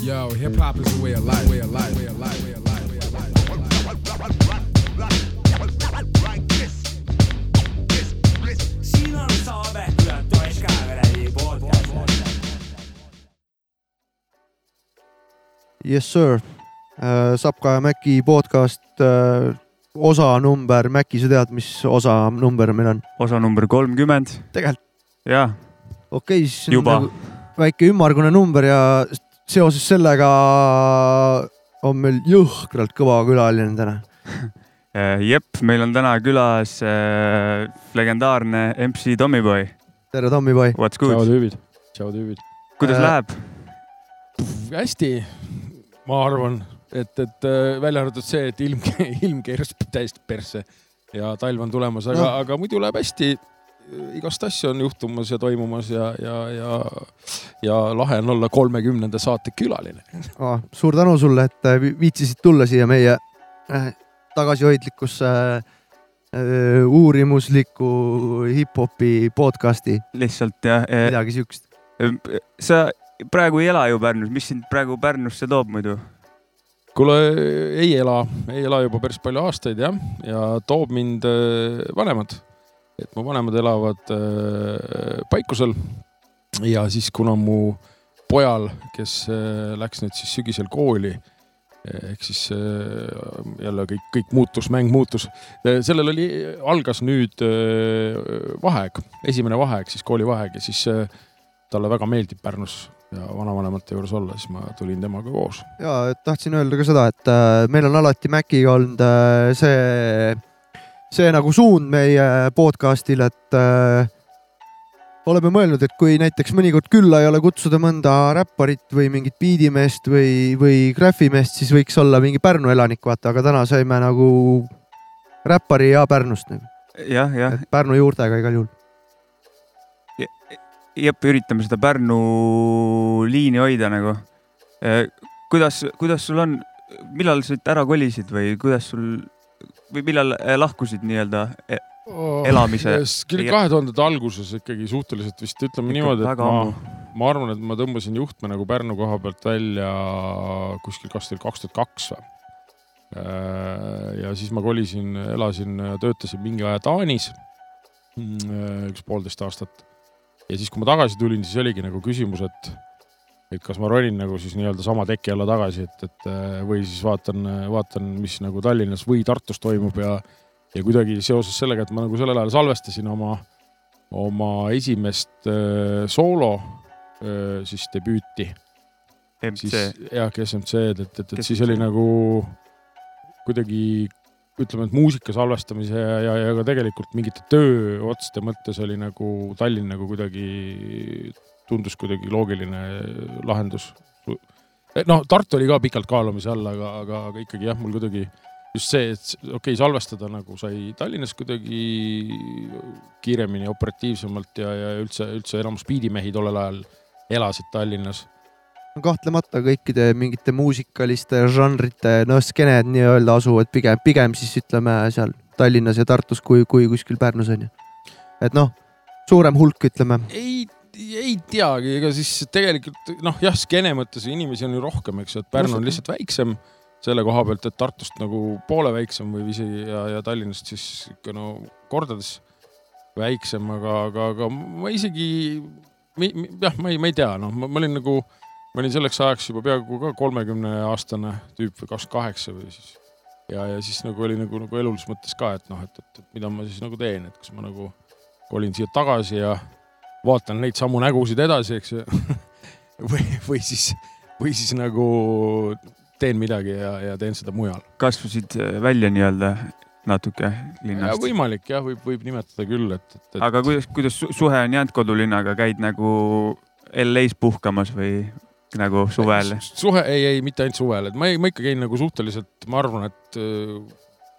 Yo, hip hop is a way of life, way of life, way of life, way of life, way of life. siin on Küla toes Kääverei podcast. Yes sir, Sapka ja Mäki podcast, osa number, Mäki, sa tead, mis osa number meil on? osa number kolmkümmend, tegelikult jah, okei okay,, siis on Juba. nagu väike ümmargune number ja seoses sellega on meil jõhkralt kõva külaline täna. jep, meil on täna külas äh, legendaarne MC Tommyboy, tere, Tommyboy. what's tšau good, tüübid, tšau tüübid. kuidas Äh, läheb? hästi, ma arvan, et, et äh, välja arvatud see, et ilm, ilm keeras täiesti persse ja talv on tulemas, aga no., aga muidu läheb hästi. Igast asju on juhtumas ja toimumas ja, ja, ja, ja lahe on olla kolmekümnenda saate külaline. Ah, suur tänu sulle, et äh, vi- viitsisid tulla siia meie äh, tagasihoidlikusse äh, uurimusliku hip-hopi podcast'i, lihtsalt jah, midagi siukest. sa praegu ei ela ju Pärnus, mis sind praegu Pärnusse toob muidu? kuule, ei ela, ei ela juba päris palju aastaid jah, ja toob mind äh, vanemad. Et mu vanemad elavad äh, Paikusel ja siis, kuna mu pojal, kes äh, läks nüüd siis sügisel kooli, ehk siis äh, jälle kõik, kõik muutus, mäng muutus. sellel oli, algas nüüd äh, vaheaeg, esimene vaheaeg siis koolivaheaeg ja siis äh, talle väga meeldib Pärnus ja vanavanemate juures olla, siis ma tulin temaga koos ja tahtsin öelda ka seda, et äh, meil on alati Maciga olnud äh, see, see nagu suund meie podcast'il, et äh, oleme mõelnud, et kui näiteks mõnikord külla ei ole kutsuda mõnda räpparit või mingit biidimeest või, või graffimeest, siis võiks olla mingi Pärnu elanik, vaata, aga täna saime nagu räppari ja Pärnust nagu, jah, jah, Pärnu juurtega igal juhul. jep, üritame seda Pärnu liini hoida nagu. kuidas, kuidas sul on, millal sa siit ära kolisid või kuidas sul või millal äh, lahkusid nii-öelda? Elamise- küll kahe tuhandete alguses ikkagi suhteliselt vist ütleme niimoodi, et ma ma arvan, et ma tõmbasin juhtme nagu Pärnu koha pealt välja kuskil kas teil kaks tuhat kaks või. ja siis ma kolisin, elasin, töötasin mingi aja Taanis, üks poolteist aastat. ja siis, kui ma tagasi tulin, siis oligi nagu küsimus, et, et kas ma ronin nagu siis nii-öelda sama teki alla tagasi, et, et või siis vaatan, vaatan, mis nagu Tallinnas või Tartus toimub ja ja kuidagi seoses sellega, et ma nagu sellel ajal salvestasin oma, oma esimest äh, soolo äh, siis debüüti, jah, SMC-d, et, et, et siis oli nagu kuidagi ütleme, et muusika salvestamise ja, ja, ja ka tegelikult mingite tööotste mõttes oli nagu Tallinn nagu kuidagi tundus kuidagi loogiline lahendus. noh, Tartu oli ka pikalt kaalumise all, aga, aga, aga ikkagi jah, mul kuidagi just see, et okei okay,, salvestada nagu sai Tallinnas kuidagi kiiremini, operatiivsemalt ja, ja üldse, üldse enamus biidimehi tollel ajal elasid Tallinnas kahtlemata kõikide mingite muusikaliste žanrite, noh, skeened nii-öelda asuvad pigem, pigem siis ütleme seal Tallinnas ja Tartus kui, kui kuskil Pärnus on ju. et noh, suurem hulk, ütleme. ei, ei teagi, ega siis tegelikult noh, jah, skeene mõttes inimesi on ju rohkem, eks ju, et Pärnu on lihtsalt väiksem selle koha pealt, et Tartust nagu poole väiksem või isegi ja, ja Tallinnast siis ikka no kordades väiksem, aga, aga, aga ma isegi jah, ma ei, ma ei tea, noh, ma olin nagu, ma olin selleks ajaks juba peaaegu ka kolmekümne aastane tüüp või kakskümmend kaheksa või siis. Ja, ja siis nagu oli nagu, nagu elulises mõttes ka, et noh, et, et, et mida ma siis nagu teen, et kas ma nagu kolin siia tagasi ja vaatan neid samu nägusid edasi, eks ju. või, või siis, või siis nagu teen midagi ja, ja teen seda mujal. kasvasid äh, välja nii-öelda natuke linnast? võimalik jah, võib, võib nimetada küll, et, et, et. aga kuidas, kuidas su- suhe on jäänud kodulinnaga, käid nagu LA-s puhkamas või nagu suvel? suhe, ei, ei mitte ainult suvel, et ma ei, ma ikka käin nagu suhteliselt, ma arvan, et äh,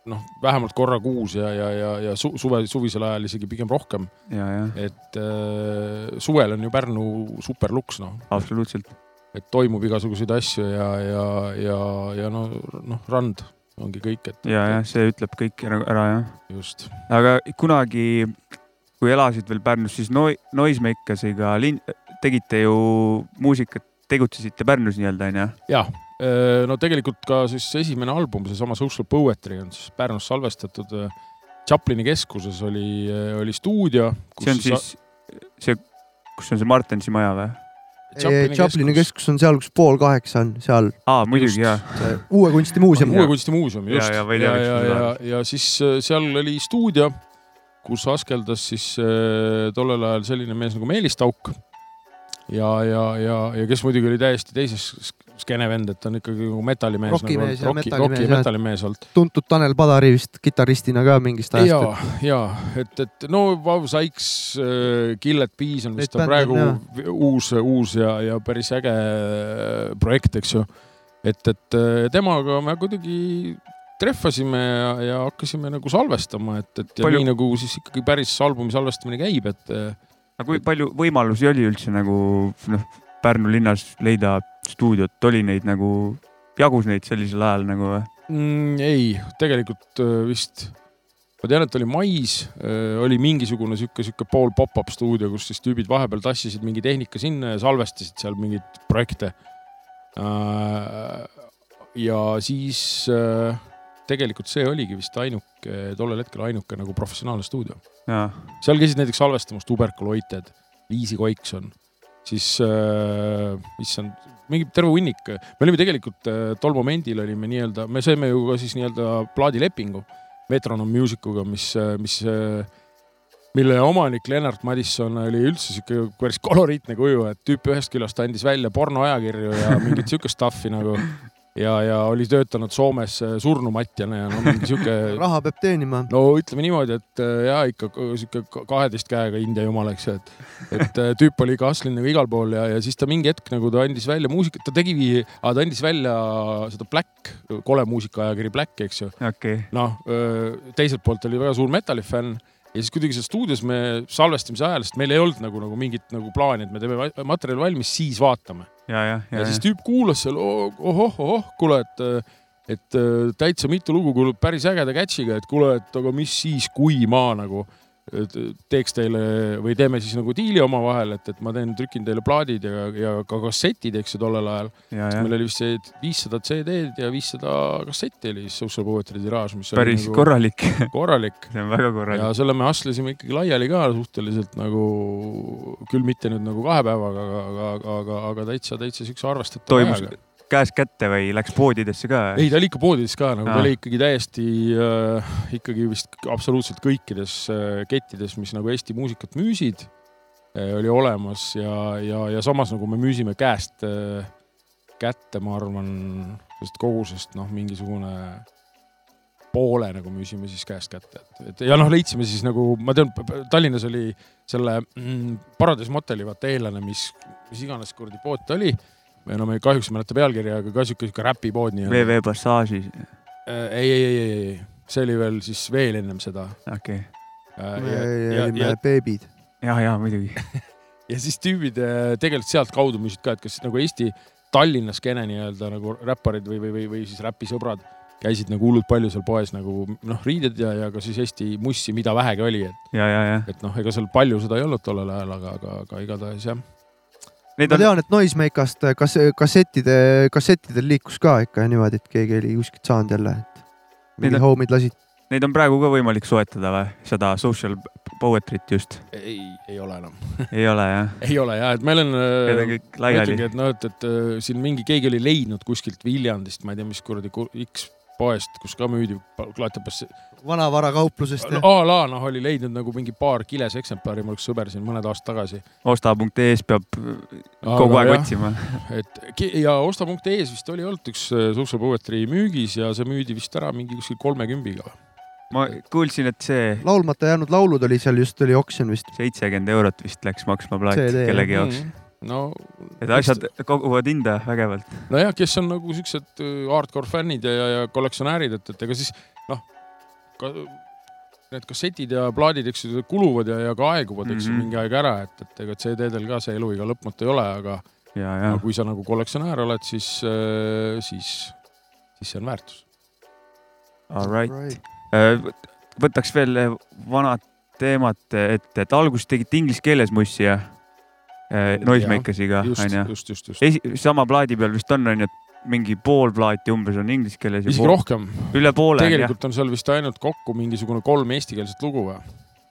noh, vähemalt korra kuus ja, ja, ja, ja su, suve, suvisel ajal isegi pigem rohkem, ja, ja et äh, suvel on ju Pärnu superluks, noh, absoluutselt. et toimub igasuguseid asju ja, ja, ja, ja no, noh, rand ongi kõik, et. ja, ja see ütleb kõik ära, ära jah. just. aga kunagi, kui elasid veel Pärnus, siis Noi-, Noisemakeriga lin-, tegite ju muusikat tegutsesite Pärnus nii-öelda onju. jah, no tegelikult ka siis esimene album, seesama Social Poetry on siis Pärnus salvestatud. Chaplini keskuses oli, oli stuudio. see on siis see, kus on see Martensi maja või? Chaplini keskus on seal, kus pool kaheksa on, seal aa, muidugi jaa. Uue kunstimuuseum. uue kunstimuuseum, Ja- just. ja ja, ja, ja, ja, siis äh, seal oli stuudio, kus askeldas siis äh, tollel ajal selline mees nagu Meelis Tauk. ja, ja, ja, ja kes muidugi oli täiesti teises skeene vend, et on ikkagi nagu metallimees. Rokimees ja roki, metallimees, roki ja jah. metallimees olnud. tuntud Tanel Padari vist kitarristina ka mingist ajast. ja, ja et, et no Vau Sykes, Killet Bees on vist on praegu on, uus, uus ja, ja päris äge äh, projekt, eks ju. et, et äh, temaga me kuidagi trehvasime ja, ja hakkasime nagu salvestama, et, et ja Palju- nii nagu siis ikkagi päris albumi salvestamine käib, et äh, aga kui palju võimalusi oli üldse nagu noh, Pärnu linnas leida stuudiot, oli neid nagu, jagus neid sellisel ajal nagu või? mm, ei, tegelikult äh, vist, ma tean, et oli mais, oli mingisugune sihuke, sihuke pool pop-up stuudio, kus siis tüübid vahepeal tassisid mingi tehnika sinna ja salvestasid seal mingeid projekte. ja siis äh, tegelikult see oligi vist ainuke, tollel hetkel ainuke nagu professionaalne stuudio. seal käisid näiteks salvestamas tuberkuloited, Liisi Koikson, siis äh, issand, mingi terve hunnik. me olime tegelikult äh, tol momendil olime nii-öelda, me saime ju ka siis nii-öelda plaadilepingu Metronom Musicuga, mis, mis, mille omanik Lennart Madisson oli üldse sihuke päris koloriitne kuju, et tüüp ühest küljest andis välja pornoajakirju ja mingit sihukest stuff'i nagu ja, ja oli töötanud Soomes äh, surnumatjana ja no mingi sihuke raha peab teenima. no ütleme niimoodi, et äh, ja ikka sihuke kaheteist käega India jumal, eks ju, et, et äh, tüüp oli ikka hustlenud nagu igal pool ja, ja siis ta mingi hetk nagu ta andis välja muusikat, ta tegigi, ta andis välja seda Black, kole muusikaajakiri Black, eks ju. okei okay.. noh, teiselt poolt oli väga suur metallifänn ja siis kuidagi seal stuudios me salvestamise ajal, sest meil ei olnud nagu, nagu mingit nagu plaani, et me teeme materjali valmis, siis vaatame. ja, ja, ja ja, siis tüüp kuulas seal oh, ohoh, ohoh, kuule, et, et äh, täitsa mitu lugu kuulub päris ägeda catch'iga, et kuule, et aga mis siis, kui ma nagu teeks teile või teeme siis nagu diili omavahel, et, et ma teen, trükin teile plaadid ja, ja ka kassetid, eks ju, tollel ajal. ja, ja meil oli vist see viissada CD-d ja viissada kassetti oli siis Social Poetry tiraaž, mis päris nagu korralik, korralik. see on väga ja korralik. selle me hustlesime ikkagi laiali ka suhteliselt nagu, küll mitte nüüd nagu kahe päevaga, aga, aga, aga, aga täitsa, täitsa siukse arvestatava ajaga. Käest kätte või läks poodidesse ka? ei, ta oli ikka poodides ka nagu, ta Aa. oli ikkagi täiesti äh, ikkagi vist absoluutselt kõikides äh, kettides, mis nagu Eesti muusikat müüsid äh,, oli olemas ja, ja, ja samas nagu me müüsime käest äh, kätte, ma arvan, sellest kogusest noh, mingisugune poole nagu müüsime siis käest kätte, et, et ja noh, leidsime siis nagu ma tean, Tallinnas oli selle mm, Paradise Moteli vaata eellane, mis, mis iganes kuradi pood ta oli. Või no ma ei- kahjuks ei mäleta pealkirja, aga ka sihuke, sihuke räpipood nii-öelda. VV Passaažis, ei, ei, ei, ei, ei, see oli veel siis veel ennem seda. okei okay.. me ja, ja, olime beebid. ja, ja muidugi. ja siis tüübid äh, tegelikult sealtkaudu müüsid ka, et kas nagu Eesti Tallinna skeene nii-öelda nagu räpparid või, või, või, või siis räpisõbrad käisid nagu hullult palju seal poes nagu noh, riided ja, ja ka siis Eesti mussi, mida vähegi oli, et, ja, ja, ja. et noh, ega seal palju seda ei olnud tollel ajal, aga, aga, aga igatahes jah. Need ma on, tean, et Noisemakast kas-, kassettide, kassettidel liikus ka ikka niimoodi, et keegi oli kuskilt saanud jälle, et Need mingid on- homid lasid. neid on praegu ka võimalik soetada või? seda social poetry't just. ei, ei ole enam. ei ole jah? ei ole ja, et meil on. Need on kõik laiali ütlengi, et noh, et, et äh, siin mingi, keegi oli leidnud kuskilt Viljandist, ma ei tea, mis kuradi ku- X poest, kus ka müüdi klaatapasse. Vanavarakauplustest jah? a la noh, oli leidnud nagu mingi paar kiles eksemplari, mul üks sõber siin mõned aastad tagasi. osta.ee-s peab kogu aeg otsima. et ja osta.ee-s vist oli olnud üks äh, Social Poetry müügis ja see müüdi vist ära mingi kuskil kolmekümbiga. ma kuulsin, et see laulmata jäänud laulud oli seal just, oli oksjon vist. seitsekümmend eurot vist läks maksma plaat jah. kellegi jaoks. Mm. no, et asjad koguvad hinda vägevalt. nojah, kes on nagu siuksed äh, hardcore fännid ja, ja, ja kollektsionäärid, et, et ega siis ka,, need kassetid ja plaadid, eks ju, kuluvad ja, ja ka aeguvad, eks ju Mhm. mingi aeg ära, et, et ega CD-del ka see eluiga lõpmatu ei ole, aga ja, ja no, kui sa nagu kollektsionäär oled, siis, siis, siis see on väärtus. all right. võtaks veel vanad teemad ette, et alguses tegite inglise keeles mussi ja äh, Noisemakeriga just, onju. sama plaadi peal vist on, onju, et mingi pool plaati umbes on inglise keeles isegi pool, rohkem, üle poole on jah. tegelikult on seal vist ainult kokku mingisugune kolm eestikeelset lugu või?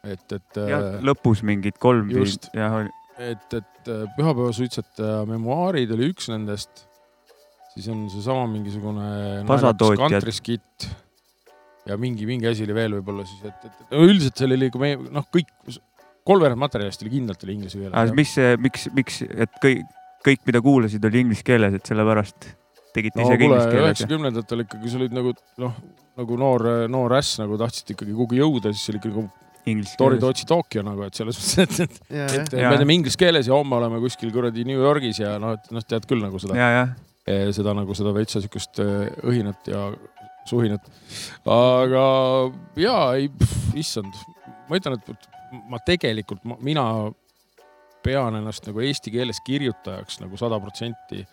et, et, jah, lõpus mingid kolm just. et, et äh, pühapäevasuitsetaja memuaarid oli üks nendest. siis on seesama mingisugune skit ja mingi, mingi asi oli veel võib-olla siis, et, et et üldiselt seal oli ka meie noh, kõik kolmveerand materjalist oli kindlalt oli inglise keeles. mis, miks, miks, et kõik, kõik, mida kuulasid, oli inglise keeles, et sellepärast tegite no ise ka kuule, inglise keeles? üheksakümnendatel ikkagi sa olid nagu noh, nagu noor, noor äss nagu tahtsid ikkagi kuhugi jõuda, siis see oli ikka nagu inglise Tori. Tootsi Tokyo nagu, et selles mõttes, et, et, et Jaa. me teeme inglise keeles ja homme oleme kuskil kuradi New Yorgis ja noh, et noh, tead küll nagu seda, ja, jah, seda nagu seda veitsa siukest eh, õhinat ja suhinat. aga ja ei, issand, ma ütlen, et ma tegelikult, mina pean ennast nagu eesti keeles kirjutajaks nagu sada protsenti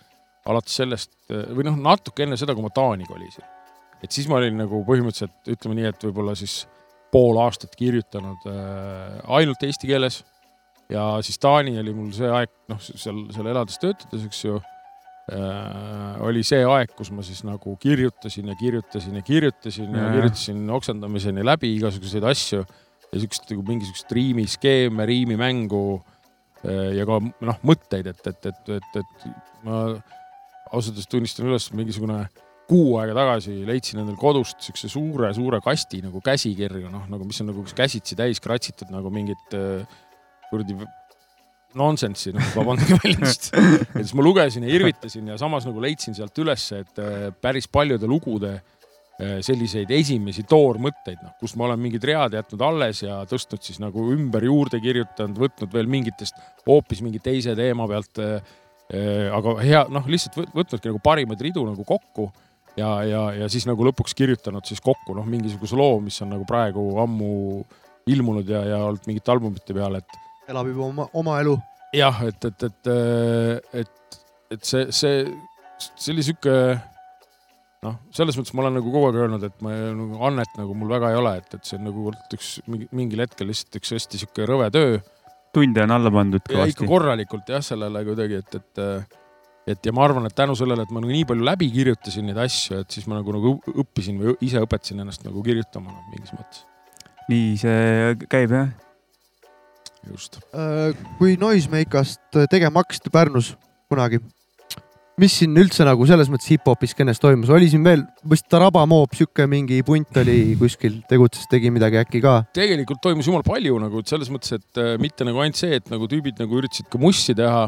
alates sellest või noh, natuke enne seda, kui ma Taani kolisin. et siis ma olin nagu põhimõtteliselt ütleme nii, et võib-olla siis pool aastat kirjutanud äh, ainult eesti keeles ja siis Taani oli mul see aeg, noh, seal, seal elades töötades, eks ju äh, oli see aeg, kus ma siis nagu kirjutasin ja kirjutasin ja kirjutasin ja, ja kirjutasin oksendamiseni läbi igasuguseid asju ja siukest nagu mingisugust riimiskeeme, riimimängu äh, ja ka noh, mõtteid, et, et, et, et, et ma ausalt öeldes tunnistan üles, mingisugune kuu aega tagasi leidsin endale kodust siukse suure-suure kasti nagu käsikirju, noh nagu, mis on nagu käsitsi täis kratsitud nagu mingit äh, kuradi nonsense'i, noh vabandage väljendust. ja siis ma lugesin ja irvitasin ja samas nagu leidsin sealt ülesse, et äh, päris paljude lugude äh, selliseid esimesi toormõtteid, noh, kus ma olen mingid read jätnud alles ja tõstnud siis nagu ümber juurde kirjutanud, võtnud veel mingitest hoopis mingi teise teema pealt äh, aga hea, noh, lihtsalt võt- võtnudki nagu parimaid ridu nagu kokku ja, ja, ja siis nagu lõpuks kirjutanud siis kokku noh, mingisuguse loo, mis on nagu praegu ammu ilmunud ja, ja olnud mingite albumite peal, et elab juba oma, oma elu. jah, et, et, et, et, et see, see, see oli sihuke noh, selles mõttes ma olen nagu kogu aeg öelnud, et ma nagu annet nagu mul väga ei ole, et, et see on nagu üks mingi- mingil hetkel lihtsalt üks hästi sihuke rõve töö tunde on alla pandud ja ikka kõvasti. korralikult jah, sellele kuidagi, et, et et ja ma arvan, et tänu sellele, et ma nagu nii palju läbi kirjutasin neid asju, et siis ma nagu, nagu õppisin või ise õpetasin ennast nagu kirjutama noh, mingis mõttes. nii see käib jah. just. Äh, kui Noisemakast tegema hakkasite Pärnus kunagi, mis siin üldse nagu selles mõttes hip-hopi skeenes toimus, oli siin veel vist Taraba Moop, sihuke mingi punt oli kuskil, tegutses, tegi midagi äkki ka? tegelikult toimus jumal palju nagu et selles mõttes, et äh, mitte nagu ainult see, et nagu tüübid nagu üritasid ka mussi teha.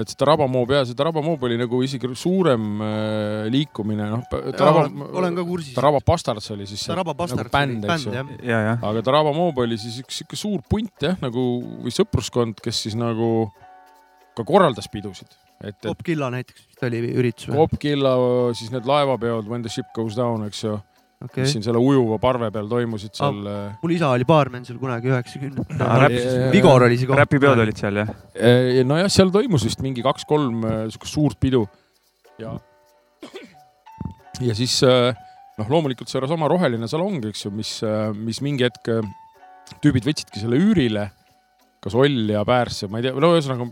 et seda Rabamoob ja seda Rabamoob oli nagu isegi suurem äh, liikumine, noh. olen ka kursis. Taraba Bastards oli siis see Taraba Bastard nagu bänd, eks ju. jah. ja, jah. aga Taraba Mob oli siis üks sihuke suur punt jah, nagu või sõpruskond, kes siis nagu ka korraldas pidusid, et, et Bob Killa näiteks vist oli üritus või? Popkilla, siis need laevapeod When the ship goes down, eks ju, okei mis, siin selle ujuva parve peal toimusid seal äh, mul isa oli baarmen seal kunagi üheksakümnendatel äh, Vigor oli see koht. räpipeod olid seal jah? Eh, nojah, seal toimus vist mingi kaks-kolm äh, siukest suurt pidu ja, ja siis äh, noh, loomulikult seesama roheline salong, eks ju, mis, mis mingi hetk äh, tüübid võtsidki selle üürile, kas Oll ja Päärs ja ma ei tea, no ühesõnaga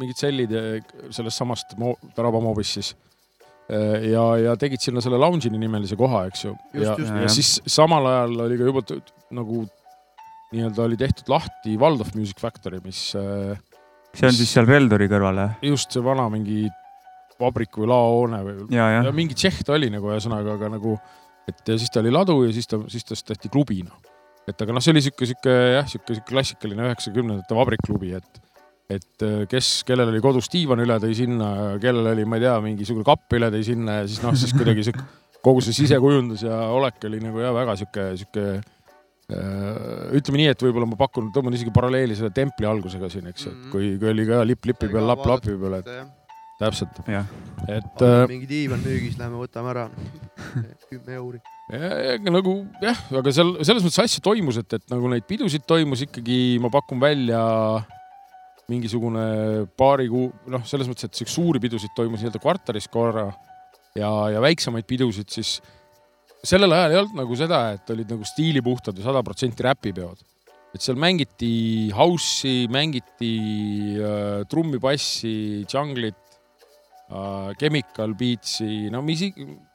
mingid sellid äh, sellest samast Taraba moobist siis. ja, ja tegid sinna selle Lounge'i nimelise koha, eks ju, ja, ja siis samal ajal oli ka juba nagu nii-öelda oli tehtud lahti Waldorf Music Factory, mis äh, see on siis seal Veldori kõrval jah? just see vana mingi vabrik või laohoone või ja, ja jah. mingi tšehh ta oli nagu ühesõnaga, aga nagu, et ja siis ta oli ladu ja siis ta, siis tast tehti klubi noh. et aga noh, see oli sihuke, sihuke jah, sihuke klassikaline üheksakümnendate vabrikklubi, et et äh, kes, kellel oli kodus diivan üle, tõi sinna, kellel oli, ma ei tea, mingisugune kapp üle tõi sinna ja siis noh, siis kuidagi sihuke kogu see sisekujundus ja olek oli nagu jah, väga sihuke, sihuke äh, ütleme nii, et võib-olla ma pakun, tõmban isegi paralleeli selle templi algusega siin, eks ju, et Mhm. kui, kui oli ka lipp lipi peal, lapp lapi peal, et täpselt, et äh, mingi diivan müügis, lähme võtame ära. kümme euri. Ja, ja, nagu jah, aga seal selles mõttes asju toimus, et, et nagu neid pidusid toimus ikkagi, ma pakun välja mingisugune paari kuu, noh, selles mõttes, et siukseid suuri pidusid toimus nii-öelda kvartalis korra ja, ja väiksemaid pidusid siis sellel ajal ei olnud nagu seda, et olid nagu stiilipuhtad ja sada protsenti räpipeod. et seal mängiti house'i, mängiti äh, trummipassi, junglit äh,, chemical beats'i, no mis,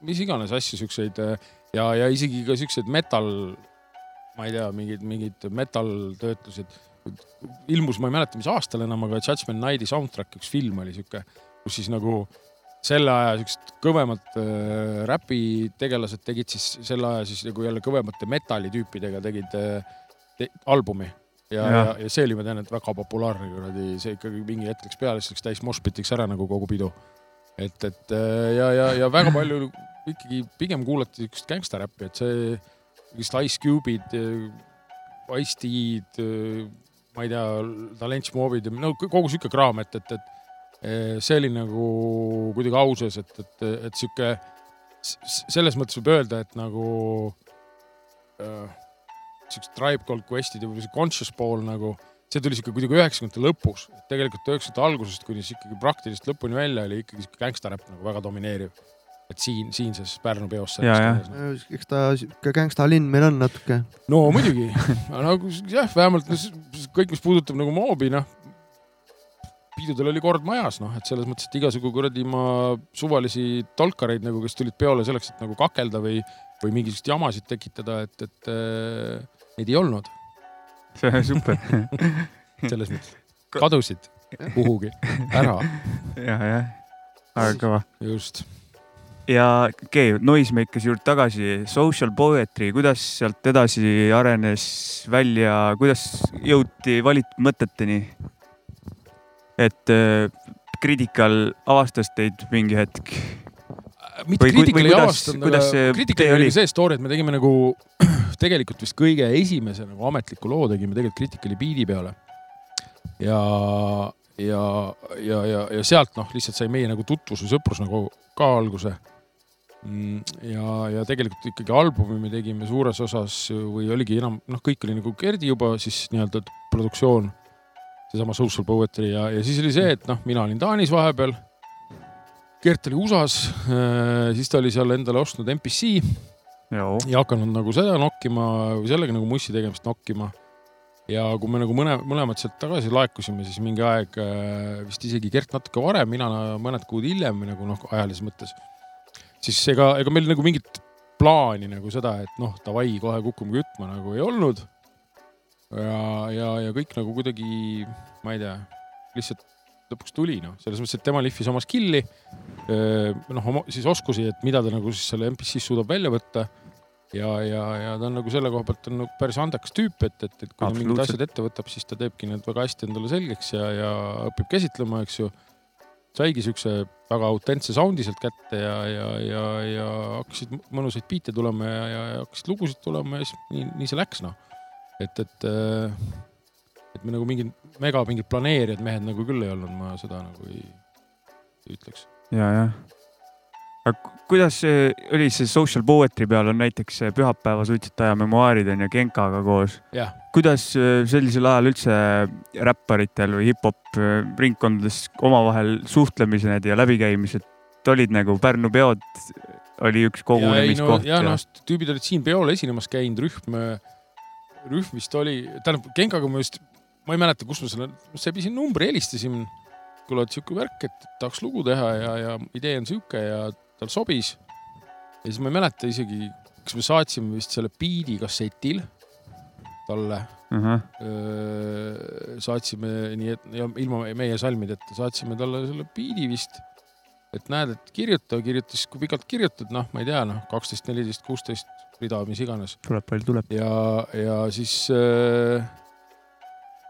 mis iganes asju siukseid äh, ja, ja isegi ka siukseid metal, ma ei tea, mingid, mingid metal töötlused. ilmus, ma ei mäleta, mis aastal enam, aga Judgment Nighti soundtrack, üks film oli siuke, kus siis nagu selle aja siuksed kõvemad äh, räpitegelased tegid siis selle aja siis nagu jälle kõvemate metallitüüpidega tegid äh, te, albumi ja, ja. Ja, see oli, ma tean, et väga populaarne kuradi, see ikkagi mingi hetk läks peale, siis läks täis moshpitiks ära nagu kogu pidu. et, et äh, ja, ja, ja väga palju ikkagi pigem kuulati siukest gängstaräppi, et see, vist Ice Cube'id, Ice-T'd, ma ei tea, Talent Movid ja no kogu sihuke kraam, et, et, et eh, see oli nagu kuidagi au sees, et, et, et sihuke, selles mõttes võib öelda, et nagu äh, siuksed Tribe Called Quest'id ja võib-olla see conscious pool nagu, see tuli sihuke kuidagi üheksakümnendate lõpus, tegelikult üheksakümnendate algusest kuni ikkagi praktiliselt lõpuni välja oli ikkagi sihuke gängstaräpp nagu väga domineeriv. Et siin, siinses Pärnu peos. Ja, ja. eks ta sihuke gängsta linn meil on natuke. no muidugi, nagu jah, vähemalt kõik, mis puudutab nagu moobi, noh, piidudel oli kord majas, noh, et selles mõttes, et igasugu kuradi ma suvalisi tolkareid nagu, kes tulid peole selleks, et nagu kakelda või, või mingisuguseid jamasid tekitada, et, et äh, neid ei olnud see on super. selles mõttes. kadusid kuhugi ära, jah, jah, väga kõva. just. Ja okei okay,, Noisemakers juurde tagasi, social poetry, kuidas sealt edasi arenes välja, kuidas jõuti valitud mõteteni? et äh, Critical avastas teid mingi hetk. mitte Või ku- Critical ei avastanud, aga Critical oli? see story, et me tegime nagu tegelikult vist kõige esimese nagu ametliku loo tegime tegelikult Criticali biidi peale. ja, ja, ja, ja, ja sealt noh, lihtsalt sai meie nagu tutvus või sõprus nagu ka alguse. ja, ja tegelikult ikkagi albumi me tegime suures osas või oligi enam, noh, kõik oli nagu Gerdi juba siis nii-öelda produktsioon, seesama Social Poetry ja, ja siis oli see, et noh, mina olin Taanis vahepeal Gert oli USA-s, siis ta oli seal endale ostnud MPC joo, ja hakanud nagu seda nokkima või sellega nagu mussi tegemist nokkima. ja kui me nagu mõne, mõlemad sealt tagasi laekusime, siis mingi aeg äh, vist isegi Gert natuke varem, mina mõned kuud hiljem nagu noh, ajalises mõttes. Siis ega, ega meil nagu mingit plaani nagu seda, et noh, davai, kohe kukume kütma nagu ei olnud. ja, ja, ja kõik nagu kuidagi, ma ei tea, lihtsalt lõpuks tuli noh, selles mõttes, et tema lihvis oma skill'i noh, siis oskusi, et mida ta nagu siis selle MPC-s suudab välja võtta. ja, ja, ja ta on nagu selle koha pealt on nagu päris andekas tüüp, et, et, et kui ta mingid asjad ette võtab, siis ta teebki need väga hästi endale selgeks ja, ja õpib käsitlema, eks ju. Saigi siukse väga autentse sound'i sealt kätte ja, ja, ja, ja hakkasid mõnusaid biite tulema ja, ja, hakkasid lugusid tulema ja siis nii, nii see läks noh. et, et, et me nagu mingid mega mingid planeerijad mehed nagu küll ei olnud, ma seda nagu ei, ei ütleks. ja, jah. aga ku- kuidas see oli see social poetry peal on näiteks pühapäeva suitsetaja memuaarid on ju Genkaga koos. jah, kuidas äh, sellisel ajal üldse räpparitel või hip-hop äh, ringkondades omavahel suhtlemised ja läbikäimised olid nagu Pärnu peod oli üks kogunemiskoht ja, ja noh, tüübid olid siin peol esinemas käinud, rühm, rühm vist oli, tähendab Genkaga ma just, ma ei mäleta, kus ma selle, sebisin numbri, helistasin. kuule, et sihuke värk, et tahaks lugu teha ja, ja idee on sihuke ja tal sobis. ja siis ma ei mäleta isegi, kas me saatsime vist selle biidi kassetil talle uh. -huh. Saatsime nii, et ja ilma meie salmideta saatsime talle selle biidi vist. et näed, et kirjuta, kirjutas, kui pikalt kirjutad, noh, ma ei tea, noh, kaksteist, neliteist, kuusteist rida, mis iganes. tuleb palju tuleb. ja, ja siis äh,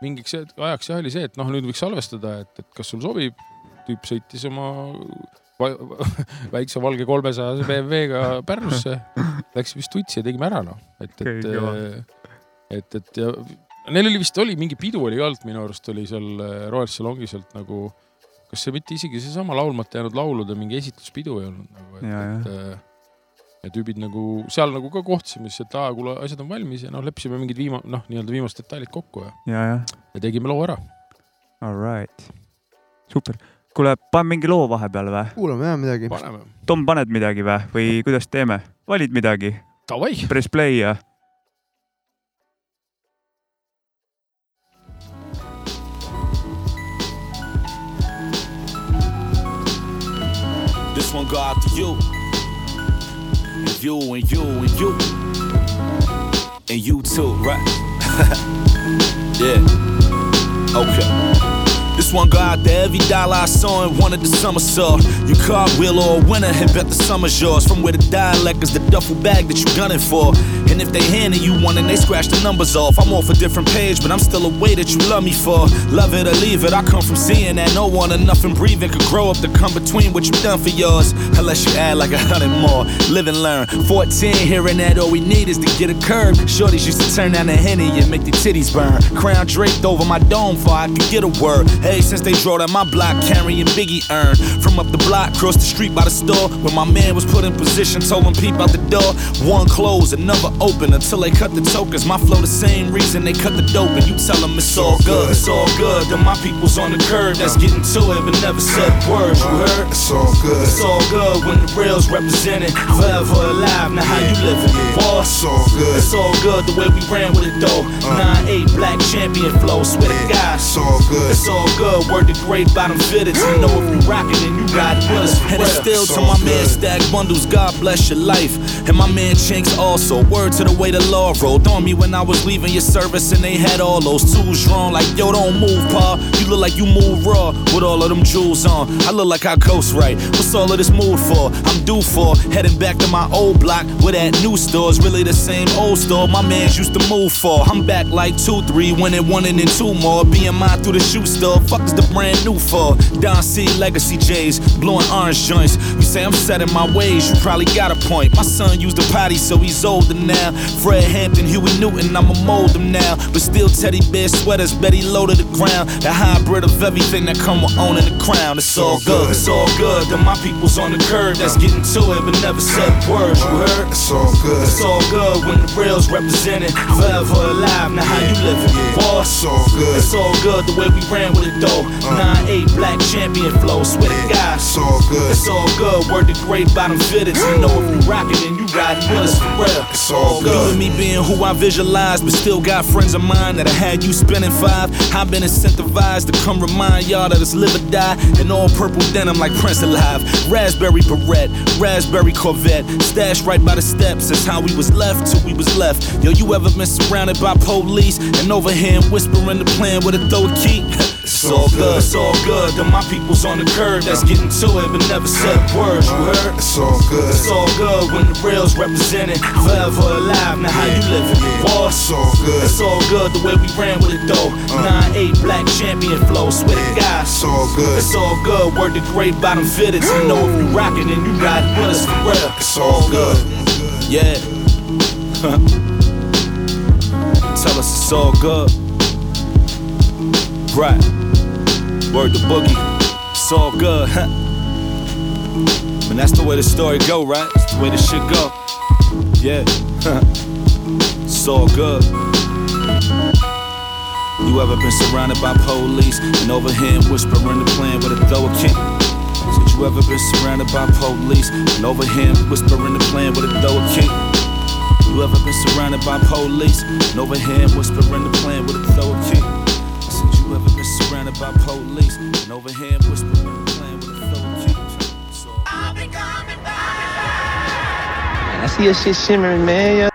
mingiks ajaks jah oli see, et noh, nüüd võiks salvestada, et, et kas sul sobib. tüüp sõitis oma väikse valge kolmesajase BMW-ga Pärnusse, läks vist tutsi ja tegime ära noh, et, et kõva. et, et ja neil oli vist oli mingi pidu oli ka olnud minu arust oli seal äh, Royal Salongi sealt nagu, kas see mitte isegi seesama laulmata jäänud laulude mingi esitluspidu ei olnud nagu, et, Ja, ja. et äh, ja tüübid nagu seal nagu ka kohtusime siis, et aa, kuule, asjad on valmis ja noh, leppisime mingid viima-, noh, nii-öelda viimased detailid kokku ja, ja, jah, ja tegime loo ära. all right, super. kuule, paneme mingi loo vahepeale või? kuulame jah midagi. paneme. Tom, paned midagi või, või kuidas teeme? valid midagi? Davai. Press play ja One go out to you. And you and you and you. And you too, right? yeah. Okay. This one go out to every dollar I saw and wanted the summer saw. You cartwheel or a winner and bet the summer's yours. From where the dialect is the duffel bag that you gunning for. And if they handing you one and they scratch the numbers off, I'm off a different page, but I'm still a way that you love me for. Love it or leave it, I come from seeing that no one or nothing breathing could grow up to come between what you done for yours. Unless you add like a hundred more. Live and learn. 14, hearing that all we need is to get a curb. Shorties used to turn down the henny and make their titties burn. Crown draped over my dome for I could get a word. Hey, since they drove down my block carrying Biggie urn. From up the block, across the street by the store, where my man was put in position, told him peep out the door. One closed, another open until they cut the tokens. My flow the same reason they cut the dope, and you tell them it's all good, it's all good. Then my people's on the curb that's getting to it, but never said words. You heard? It's all good. It's all good when the real's represented. Forever alive, now how you living? Boss, It's all good. It's all good the way we ran with it though. Uh. 9-8 black champion flow, swear to God. It's all good. It's all good, word to great bottom fitted. You know if you rockin' and you ride with us. And it's still to my man Stack Bundles, God bless your life. And my man Chinks also, word to the way the law rolled on me when I was leaving your service and they had all those tools drawn. Like, yo, don't move, pa. You look like you move raw with all of them jewels on. I look like I ghost right. What's all of this mood for? I'm due for heading back to my old block where that new store's really the same old store my mans used to move for. I'm back like two, three, winning one and then two more. Being mine through the shoe store. Fuck is the brand new for? Don C Legacy J's, blowing orange joints. You say I'm set in my ways, you probably got a point. My son used the potty, so he's older now. Fred Hampton, Huey Newton, I'ma mold him now. But still teddy bear sweaters, Betty low to the ground. The hybrid of everything that come with owning the crown. It's all good, it's all good. Then my people's on the curb that's getting to it, but never said words. You heard? It's all good. It's all good when the real's represented. Forever alive, now how you living? Boss, It's all good. It's all good the way we ran with it though. 9-8 black champion flow, swear to God. It's all good. It's all good, word to great bottom fitted. You know if you rockin' and you riding with us for real. It's all good. You and me being who I visualize, but still got friends of mine that I had you spending five. I've been incentivized to come remind y'all that it's live or die. In all purple denim like Prince Alive. Raspberry Barrette, raspberry Corvette. Stashed right by the steps, that's how we was left till we was left. Yo, you ever been surrounded by police and over him whispering the plan with a throw key? It's all good, it's all good. Then my people's on the curb that's getting to it, but never said words. You heard? It's all good. It's all good when the real's represented. Forever alive, now how you living? Boss, It's all good. It's all good the way we ran with it though. Uh. 9-8 black champion flow, swear to God. It's all good. It's all good, word the great bottom fitted. You know if you rockin' and you riding with us for real. It's all good. Yeah. Tell us it's all good. Right. Word to boogie. It's all good. And that's the way the story go, right? That's the way the shit go. Yeah. it's all good. You ever been surrounded by police and over him whispering the plan with a throw a kick? Said you ever been surrounded by police and over him whispering the plan with a throw a kick? You ever been surrounded by police and over him whispering the plan with a throw a kick? I said ever been surrounded by police and over him whispering the plan with a throw a kick? It's all good. I see your shit shimmering, man.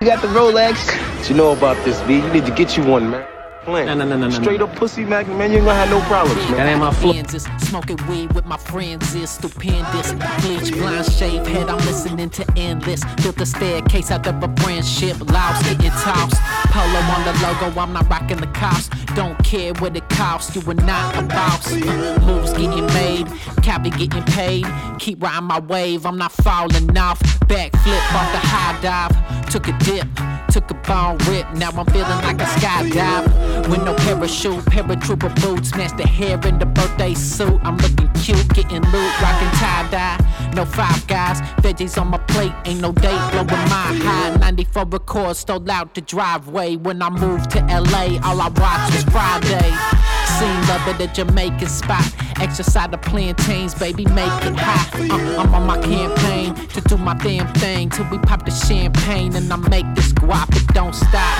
You got the Rolex. What you know about this, B? You need to get you one, man. Plan. No, no, no, no, no, Straight up pussy magnet, man. You ain't gonna have no problems, man. That ain't my flow. Kansas, smoking weed with my friends is stupendous. Bleach, blind shave head, I'm listening to endless. Built the staircase out of a friendship, louse getting tossed. Polo on the logo, I'm not rocking the cops. Don't care what it costs, you are not a boss. Moves getting made, copy getting paid. Keep riding my wave, I'm not falling off. Backflip off the high dive, took a dip. Took a ball rip, now I'm feeling like a skydive. With no parachute, paratrooper boots, match the hair in the birthday suit. I'm looking cute, getting loot, rocking tie dye. No five guys, veggies on my plate, ain't no date blowing my high. 94 records stole out the driveway. When I moved to LA, all I watched was Friday. Seen love at a Jamaican spot. Exercise the plantains, baby, make it hot. Uh, I'm on my campaign to do my damn thing till we pop the champagne and I make this guap. It don't stop.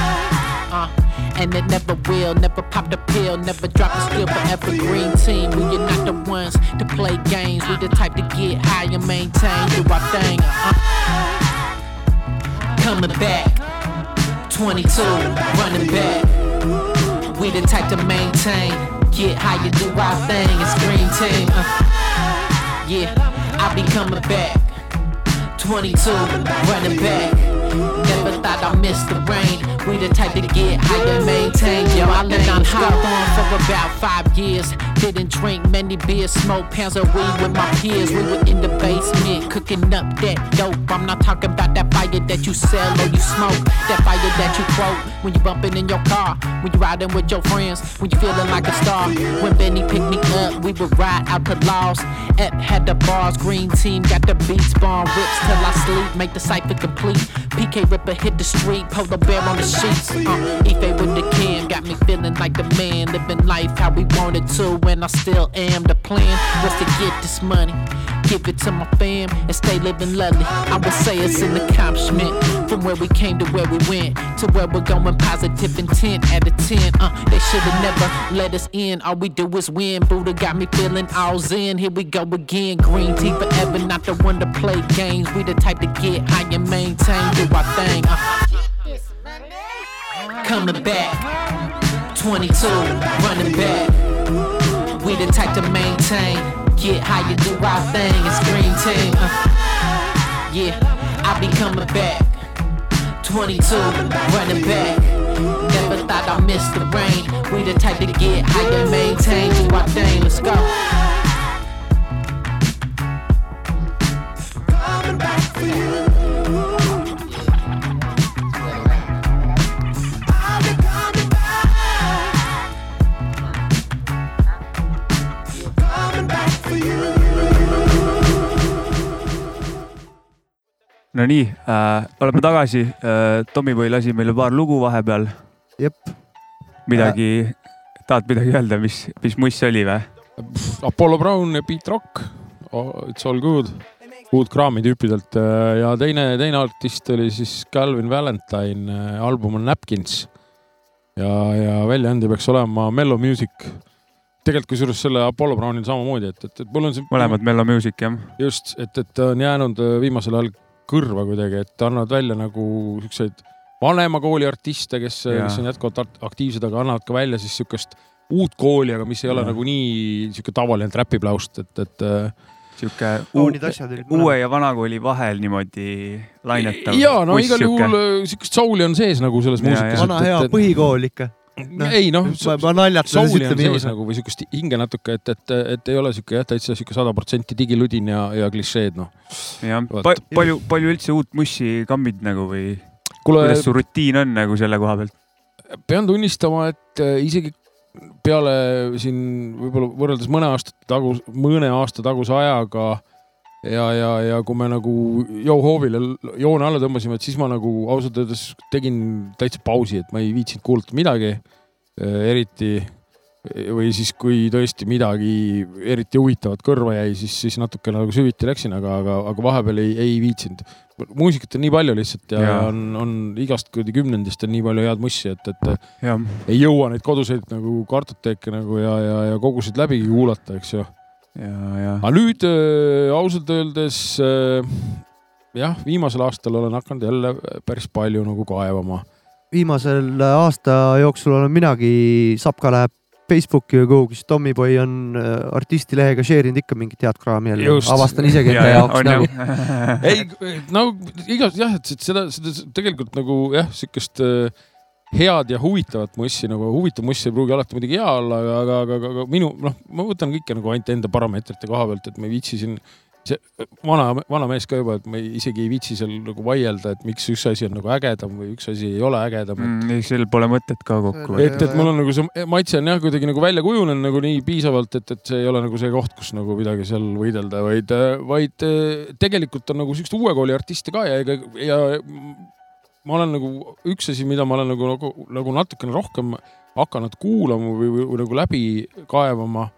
uh. And it never will, never pop the pill, never drop the skill forever green team. We are not the ones to play games. We the type to get high and maintain, do our thing. Uh. Coming back, 22, running back. We the type to maintain, get high and do our thing. It's green team. Uh. Yeah, I'll be coming back. 22, running back. Never thought I missed the rain. We the type to get high and maintain. Yo, I lived on hot on for about five years. Didn't drink many beers, smoke pounds of weed with my peers. We were in the basement cooking up that dope. I'm not talking about that fire that you sell or you smoke. That fire that you quote when you bumping in your car. When you riding with your friends. When you feeling like a star. When Benny picked me up, we would ride out to Laws. Ep had the bars, green team got the beats, bomb rips till I sleep. Make the cipher complete. PK Ripper hit the street, pull polar bear on the sheets. Uh, Ife with the can got me feeling like the man, living life how we wanted to, and I still am. The plan was to get this money, give it to my fam, and stay living lovely. I would say it's an accomplishment from where we came to where we went to where we're going. Positive intent at a 10. Uh, they should have never let us in. All we do is win. Buddha got me feeling all zen. Here we go again. Green tea forever, not the one to play games. We the type to get high and maintain, do our thing. Uh, coming back. 22, running back. We the type to maintain. Get high and do our thing. It's green team. Uh, yeah, I be coming back. 22, running back. Never thought I missed the rain. We the type to get high and maintain. Do our thing. Let's go. no nii äh,, oleme tagasi äh,. Tommyboy lasi meile paar lugu vahepeal. jep, midagi, tahad midagi öelda, mis, mis muss oli või? Apollo Brown ja Beat Rock oh,, It's all good. uut kraami tüüpidelt äh, ja teine, teine artist oli siis Calvin Valentine, album on Napkins. ja, ja väljaandja peaks olema Mellow Music. tegelikult kusjuures selle Apollo Brownil samamoodi, et, et, et mul on see. mõlemad Mellow Music jah. just, et, et on jäänud äh, viimasel ajal kõrva kuidagi, et annavad välja nagu siukseid vanema kooli artiste, kes, kes on jätkuvalt aktiivsed, aga annavad ka välja siis siukest uut kooli, aga mis ei ole Jaa. nagu nii sihuke tavaline räpiplaust, et, et äh, sihuke uue ja vana kooli vahel niimoodi lainetav. ja no igal juhul äh, siukest souli on sees nagu selles muusikas. vana hea põhikool ikka. Ei noh, ma, ma naljatan, souli on ütleme sees nagu või siukest hinge natuke, et, et, et ei ole siuke jah, täitsa siuke sada protsenti digiludin ja, ja klišeed noh. jah pa,, palju, palju üldse uut mussi kammid nagu või kuule, kuidas su rutiin on nagu selle koha pealt? pean tunnistama, et äh, isegi peale siin võib-olla võrreldes mõne aasta tagus, mõne aasta taguse ajaga ja, ja, ja kui me nagu Joe Hoovile joone alla tõmbasime, et siis ma nagu ausalt öeldes tegin täitsa pausi, et ma ei viitsinud kuulata midagi. eriti või siis, kui tõesti midagi eriti huvitavat kõrva jäi, siis, siis natuke nagu süviti läksin, aga, aga, aga vahepeal ei, ei viitsinud. muusikat on nii palju lihtsalt ja, ja. On, on igast kuradi kümnendist on nii palju head mussi, et, et jah, ei jõua neid koduseid nagu kartoteeke nagu ja, ja, ja kogusid läbigi kuulata, eks ju. ja, ja aga nüüd äh, ausalt öeldes äh, jah, viimasel aastal olen hakanud jälle päris palju nagu kaevama. viimasel aasta jooksul olen minagi, Sapka läheb Facebooki või kuhugi, siis Tommyboy on äh, artistilehega share inud ikka mingit head kraami jälle avastan isegi enda jaoks on nagu. ei, no igas jah, et et seda, seda tegelikult nagu jah, sihukest äh, head ja huvitavat mussi nagu, huvitav muss ei pruugi alati muidugi hea olla, aga, aga, aga, aga minu noh, ma võtan kõike nagu ainult enda parameetrite koha pealt, et ma ei viitsi siin see vana, vana mees ka juba, et ma ei, isegi ei viitsi seal nagu vaielda, et miks üks asi on nagu ägedam või üks asi ei ole ägedam mm.. ei, sel pole mõtet ka kokku. et, et mul on nagu see maitse on jah, kuidagi nagu välja kujunenud nagu nii piisavalt, et, et see ei ole nagu see koht, kus nagu midagi seal võidelda, vaid, vaid tegelikult on nagu siukest uue kooli artiste ka ja ega, ja ma olen nagu üks asi, mida ma olen nagu, nagu, nagu natukene rohkem hakanud kuulama või, või, või nagu läbi kaevama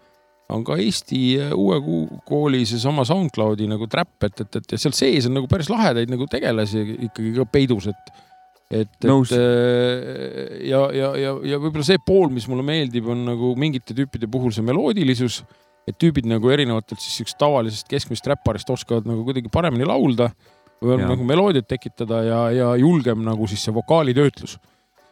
on ka Eesti eh, uue kooli seesama SoundCloudi nagu trap, et, et, et ja seal sees on nagu päris lahedaid nagu tegelasi ikkagi ka peidus, et et, et äh, ja, ja, ja, ja võib-olla see pool, mis mulle meeldib, on nagu mingite tüüpide puhul see meloodilisus, et tüübid nagu erinevatelt siis siuksest tavalisest keskmisest räpparist oskavad nagu kuidagi paremini laulda või Jaa. nagu meloodiat tekitada ja, ja julgem nagu siis see vokaalitöötlus.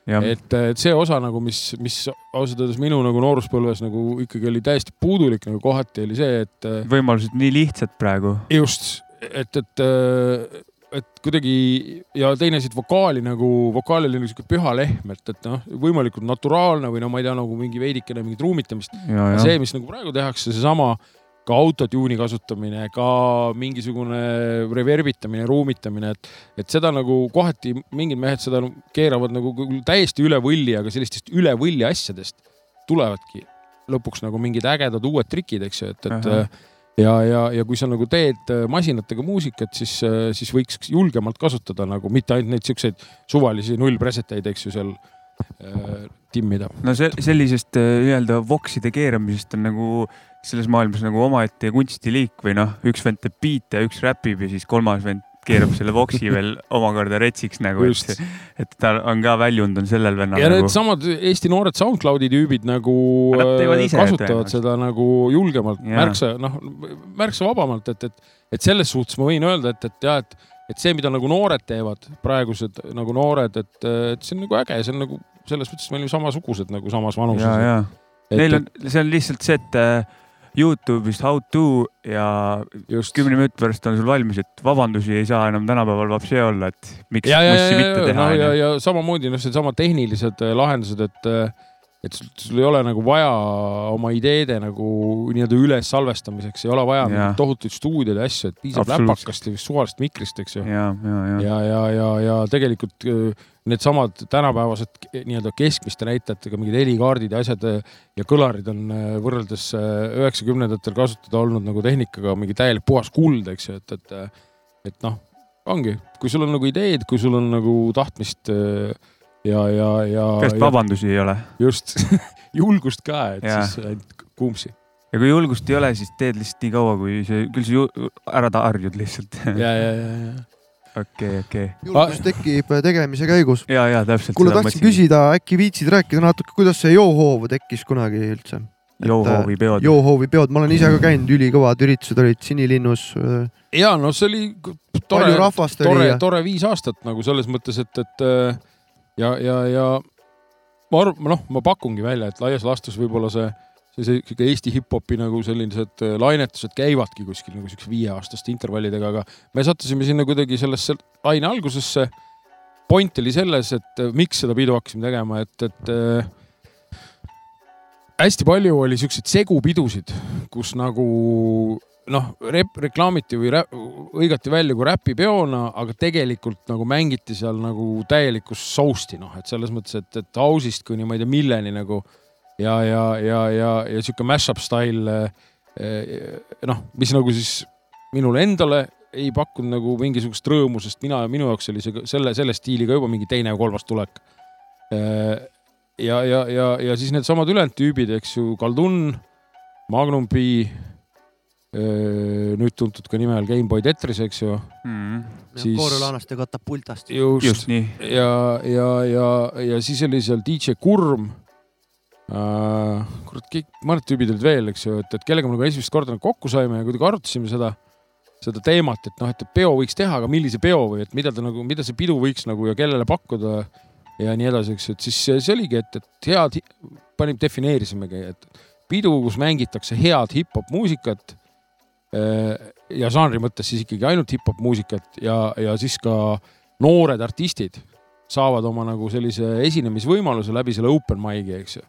et, et see osa nagu, mis, mis ausalt öeldes minu nagu nooruspõlves nagu ikkagi oli täiesti puudulik nagu kohati oli see, et äh, võimalused nii lihtsad praegu. just, et, et, et kuidagi ja teine siit vokaali nagu, vokaal oli nagu sihuke püha lehm, et, et noh, võimalikult naturaalne või no ma ei tea, nagu mingi veidikene mingit ruumitamist. ja, ja see, mis nagu praegu tehakse, seesama ka autotune'i kasutamine, ka mingisugune reverbitamine, ruumitamine, et, et seda nagu kohati mingid mehed seda keeravad nagu täiesti üle võlli, aga sellistest üle võlli asjadest tulevadki lõpuks nagu mingid ägedad uued trikid, eks ju, et, et Ahah. ja, ja, ja kui sa nagu teed äh, masinatega muusikat, siis, siis võiks julgemalt kasutada nagu mitte ainult neid siukseid suvalisi nullpreseteid, eks ju, seal äh, timmida. no see sellisest äh, nii-öelda vokside keeramisest on nagu selles maailmas nagu omaette kunstiliik või noh, üks vend teeb biite, üks räpib ja siis kolmas vend keerab selle voksi veel omakorda retsiks nagu, et, et ta on ka väljund on sellel vennal ja nagu needsamad Eesti noored SoundCloudi tüübid nagu äh, kasutavad seda nagu julgemalt, märksa noh, märksa vabamalt, et, et, et selles suhtes ma võin öelda, et, et jah, et, et see, mida nagu noored teevad, praegused nagu noored, et, et see on nagu äge, see on nagu selles mõttes me olime samasugused nagu samas vanuses. ja, ja neil on, see on lihtsalt see, et äh, Youtube'ist how to ja just kümne minuti pärast on sul valmis, et vabandusi ei saa enam tänapäeval vapsi olla, et miks ja, ja, mussi ja, mitte ja, teha ja, onju. ja samamoodi noh, seesama tehnilised äh, lahendused, et, et sul, ei ole nagu vaja oma ideede nagu nii-öelda üles salvestamiseks, ei ole vaja mingeid tohutuid stuudioid ja asju, et piisab läpakast ja suvalisest mikrist, eks ju. ja, ja, ja, ja, ja, ja, ja tegelikult öö, needsamad tänapäevased k- nii-öelda keskmiste näitajatega mingid helikaardid ja asjad öö, ja kõlarid on võrreldes üheksakümnendatel kasutada olnud nagu tehnikaga mingi täielik puhas kuld, eks ju, et, et, et noh, ongi, kui sul on nagu ideed, kui sul on nagu tahtmist öö, ja, ja, ja. et vabandusi ei ole. just, julgust ka, et Jaa. siis ainult kuumsi. ja kui julgust ei ole, siis teed lihtsalt nii kaua, kui see, küll sa ära harjud lihtsalt. ja, ja, ja, ja. okei, okei. julgus tekib tegemise käigus. ja, ja täpselt. kuule, tahtsin. küsida, äkki viitsid rääkida natuke, kuidas see Yo-Hov tekkis kunagi üldse? Yo-Hovi peod. Yo-Hovi peod, ma olen ise ka käinud, ülikõvad üritused olid Sinilinnus, ja no see oli tore palju, rahvast oli tore ja, tore viis aastat nagu selles mõttes, et, et äh, ja, ja, ja ma arvan, noh, ma pakungi välja, et laias laastus võib-olla see, see, see sihuke Eesti hip-hopi nagu sellised äh, lainetused käivadki kuskil nagu siukse viieaastaste intervallidega, aga me sattusime sinna kuidagi sellesse laine algusesse. point oli selles, et äh, miks seda pidu hakkasime tegema, et, et äh, hästi palju oli siukseid segupidusid, kus nagu noh, reklaamiti või rä- hõigati välja kui räpipeona, aga tegelikult nagu mängiti seal nagu täielikku sousti, noh, et selles mõttes, et, et house'ist kuni ma ei tea milleni nagu ja, ja, ja, ja, ja sihuke mash-up style. noh, mis nagu siis minule endale ei pakkunud nagu mingisugust rõõmu, sest mina, minu jaoks oli see selle, selle stiiliga juba mingi teine kolmas tulek. ja, ja, ja, ja siis needsamad ülejäänud tüübid, eks ju, Kaldun, Magnum B, nüüd tuntud ka nime all Gameboy Tetris, eks ju. Siis- Koorelaanaste katapultast. just, just nii. ja, ja, ja, ja siis oli seal DJ Kurm äh,. kurat, kõik, mõned tüübid olid veel, eks ju, et, et kellega me nagu esimest korda nagu kokku saime ja kuidagi arutasime seda, seda teemat, et noh, et peo võiks teha, aga millise peo või et mida ta nagu, mida see pidu võiks nagu ja kellele pakkuda ja nii edasi, eks ju, et siis see, oligi, et, et head, panime, defineerisimegi, et pidu, kus mängitakse head hip-hop muusikat ja žanri mõttes siis ikkagi ainult hip-hop muusikat ja, ja siis ka noored artistid saavad oma nagu sellise esinemisvõimaluse läbi selle open mic'i, eks ju.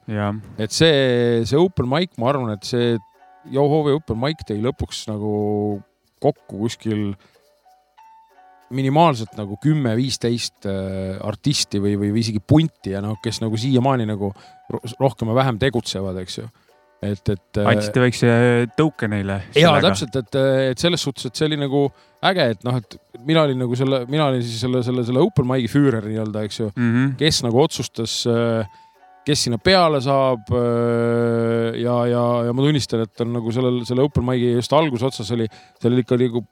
et see, see open mic, ma arvan, et see Yo-Hovi open mic tõi lõpuks nagu kokku kuskil minimaalselt nagu kümme-viisteist äh, artisti või, või, isegi punti ja noh, kes nagu siiamaani nagu ro- rohkem või vähem tegutsevad, eks ju. et, et. andsite väikse tõuke neile. ja täpselt, et, et selles suhtes, et see oli nagu äge, et noh, et mina olin nagu selle, mina olin siis selle, selle, selle open mic'i füürer nii-öelda, eks ju mm. -hmm. kes nagu otsustas, kes sinna peale saab. ja, ja, ja ma tunnistan, et on nagu sellel, selle open mic'i just algusotsas oli, seal oli ikka nagu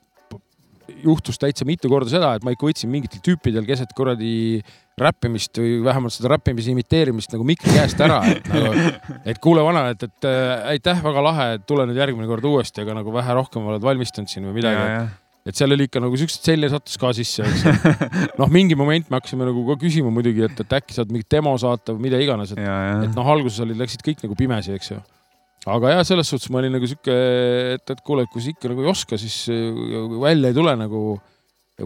juhtus täitsa mitu korda seda, et ma ikka võtsin mingitel tüüpidel keset kuradi räppimist või vähemalt seda räppimise imiteerimist nagu mikri käest ära, et nagu, et kuule vana, et, et äh, aitäh, väga lahe, et tule nüüd järgmine kord uuesti, aga nagu vähe rohkem oled valmistunud siin või midagi. et seal oli ikka nagu siukseid selja sattus ka sisse, eks. noh, mingi moment me hakkasime nagu ka küsima muidugi, et, et äkki saad mingit demo saata või mida iganes, et, et noh, alguses olid, läksid kõik nagu pimesi, eks ju. aga jah, selles suhtes ma olin nagu sihuke, et, et kuule, et kui sa ikka nagu ei oska, siis äh, välja ei tule nagu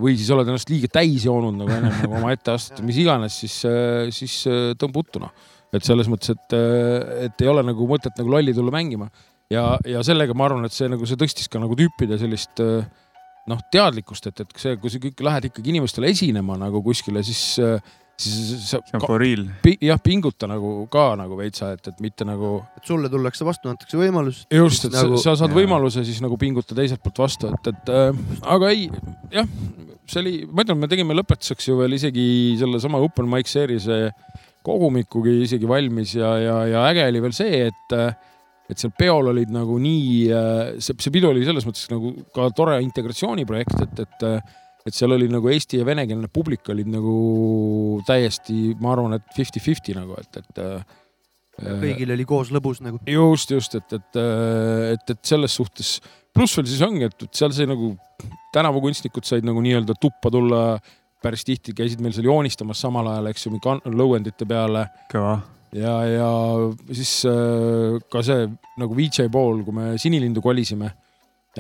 või siis oled ennast liiga täis joonud nagu ennem nagu oma ette astuda, mis iganes, siis, siis äh, tõmba uttu noh. et selles mõttes, et, et ei ole nagu mõtet nagu lolli tulla mängima ja, ja sellega ma arvan, et see nagu see tõstis ka nagu tüüpide sellist äh, noh, teadlikkust, et, et see, kui sa kõik lähed ikkagi inimestele esinema nagu kuskile, siis, siis sa see on for real. jah, pinguta nagu ka nagu veitsa, et, et mitte nagu et sulle tullakse vastu, antakse võimalus. just, et nagu, sa, sa saad jaa. võimaluse siis nagu pinguta teiselt poolt vastu, et, et äh, aga ei, jah, see oli, ma ütlen, me tegime lõpetuseks ju veel isegi sellesama Open Mic Series'e kogumikugi isegi valmis ja, ja, ja äge oli veel see, et et seal peol olid nagu nii, see, see pidu oli selles mõttes nagu ka tore integratsiooniprojekt, et, et et seal oli nagu eesti ja venekeelne publik olid nagu täiesti, ma arvan, et fifty-fifty nagu, et, et äh, kõigil oli koos lõbus nagu. just, just, et, et, et, et selles suhtes, pluss veel siis ongi, et, et seal sai nagu tänavukunstnikud said nagu nii-öelda tuppa tulla päris tihti käisid meil seal joonistamas samal ajal, eks ju, mingi lõuendite peale kõva. ja, ja siis äh, ka see nagu VJ pool, kui me Sinilindu kolisime,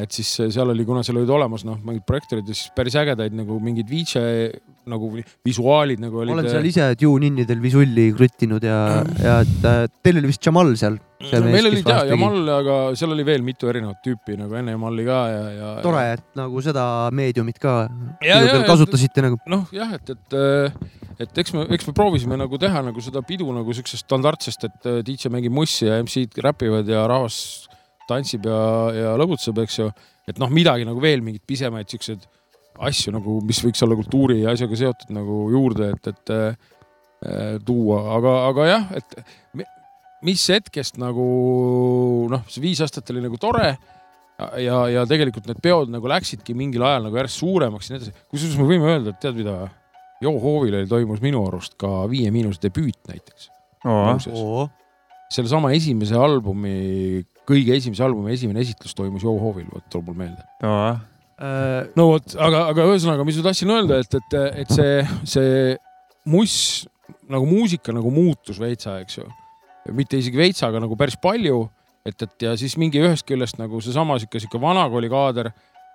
et siis äh, seal oli, kuna seal olid olemas noh, mingid projektorid ja siis päris ägedaid nagu mingid VJ nagu visuaalid nagu olid. olen seal ise Dune-innidel visulli kruttinud ja, ja et äh, teil oli vist Jamal seal. mees, meil olid ja. Jamal, aga seal oli veel mitu erinevat tüüpi nagu enne Jamali ka ja, ja. tore, et nagu seda meediumit ka Ja, ja, kasutasite nagu. noh, jah, et, et, et eks me, eks me proovisime nagu teha nagu seda pidu nagu siuksest standardsest, et äh, DJ mängib mussi ja MC-d räpivad ja rahvas tantsib ja, ja lõbutseb, eks ju. et noh, midagi nagu veel mingeid pisemaid siukseid asju nagu, mis võiks olla kultuuri ja asjaga seotud nagu juurde, et, et äh, tuua, aga, aga jah, et mi- mis hetkest nagu noh, see viis aastat oli nagu tore ja, ja tegelikult need peod nagu läksidki mingil ajal nagu järjest suuremaks ja nii edasi. kusjuures me võime öelda, et tead mida, Jo Hoovil toimus minu arust ka Viie Miinuse debüüt näiteks. oo, sellesama esimese albumi, kõige esimese albumi esimene esitlus toimus Jo Hoovil, vot tuleb mul meelde. Äh, no vot, aga, aga ühesõnaga, mis ma tahtsin öelda, et, et, et see, see muss nagu muusika nagu muutus veitsa, eks ju. mitte isegi veitsa, aga nagu päris palju. et, et ja siis mingi ühest küljest nagu seesama sihuke, sihuke vanakooli kaader,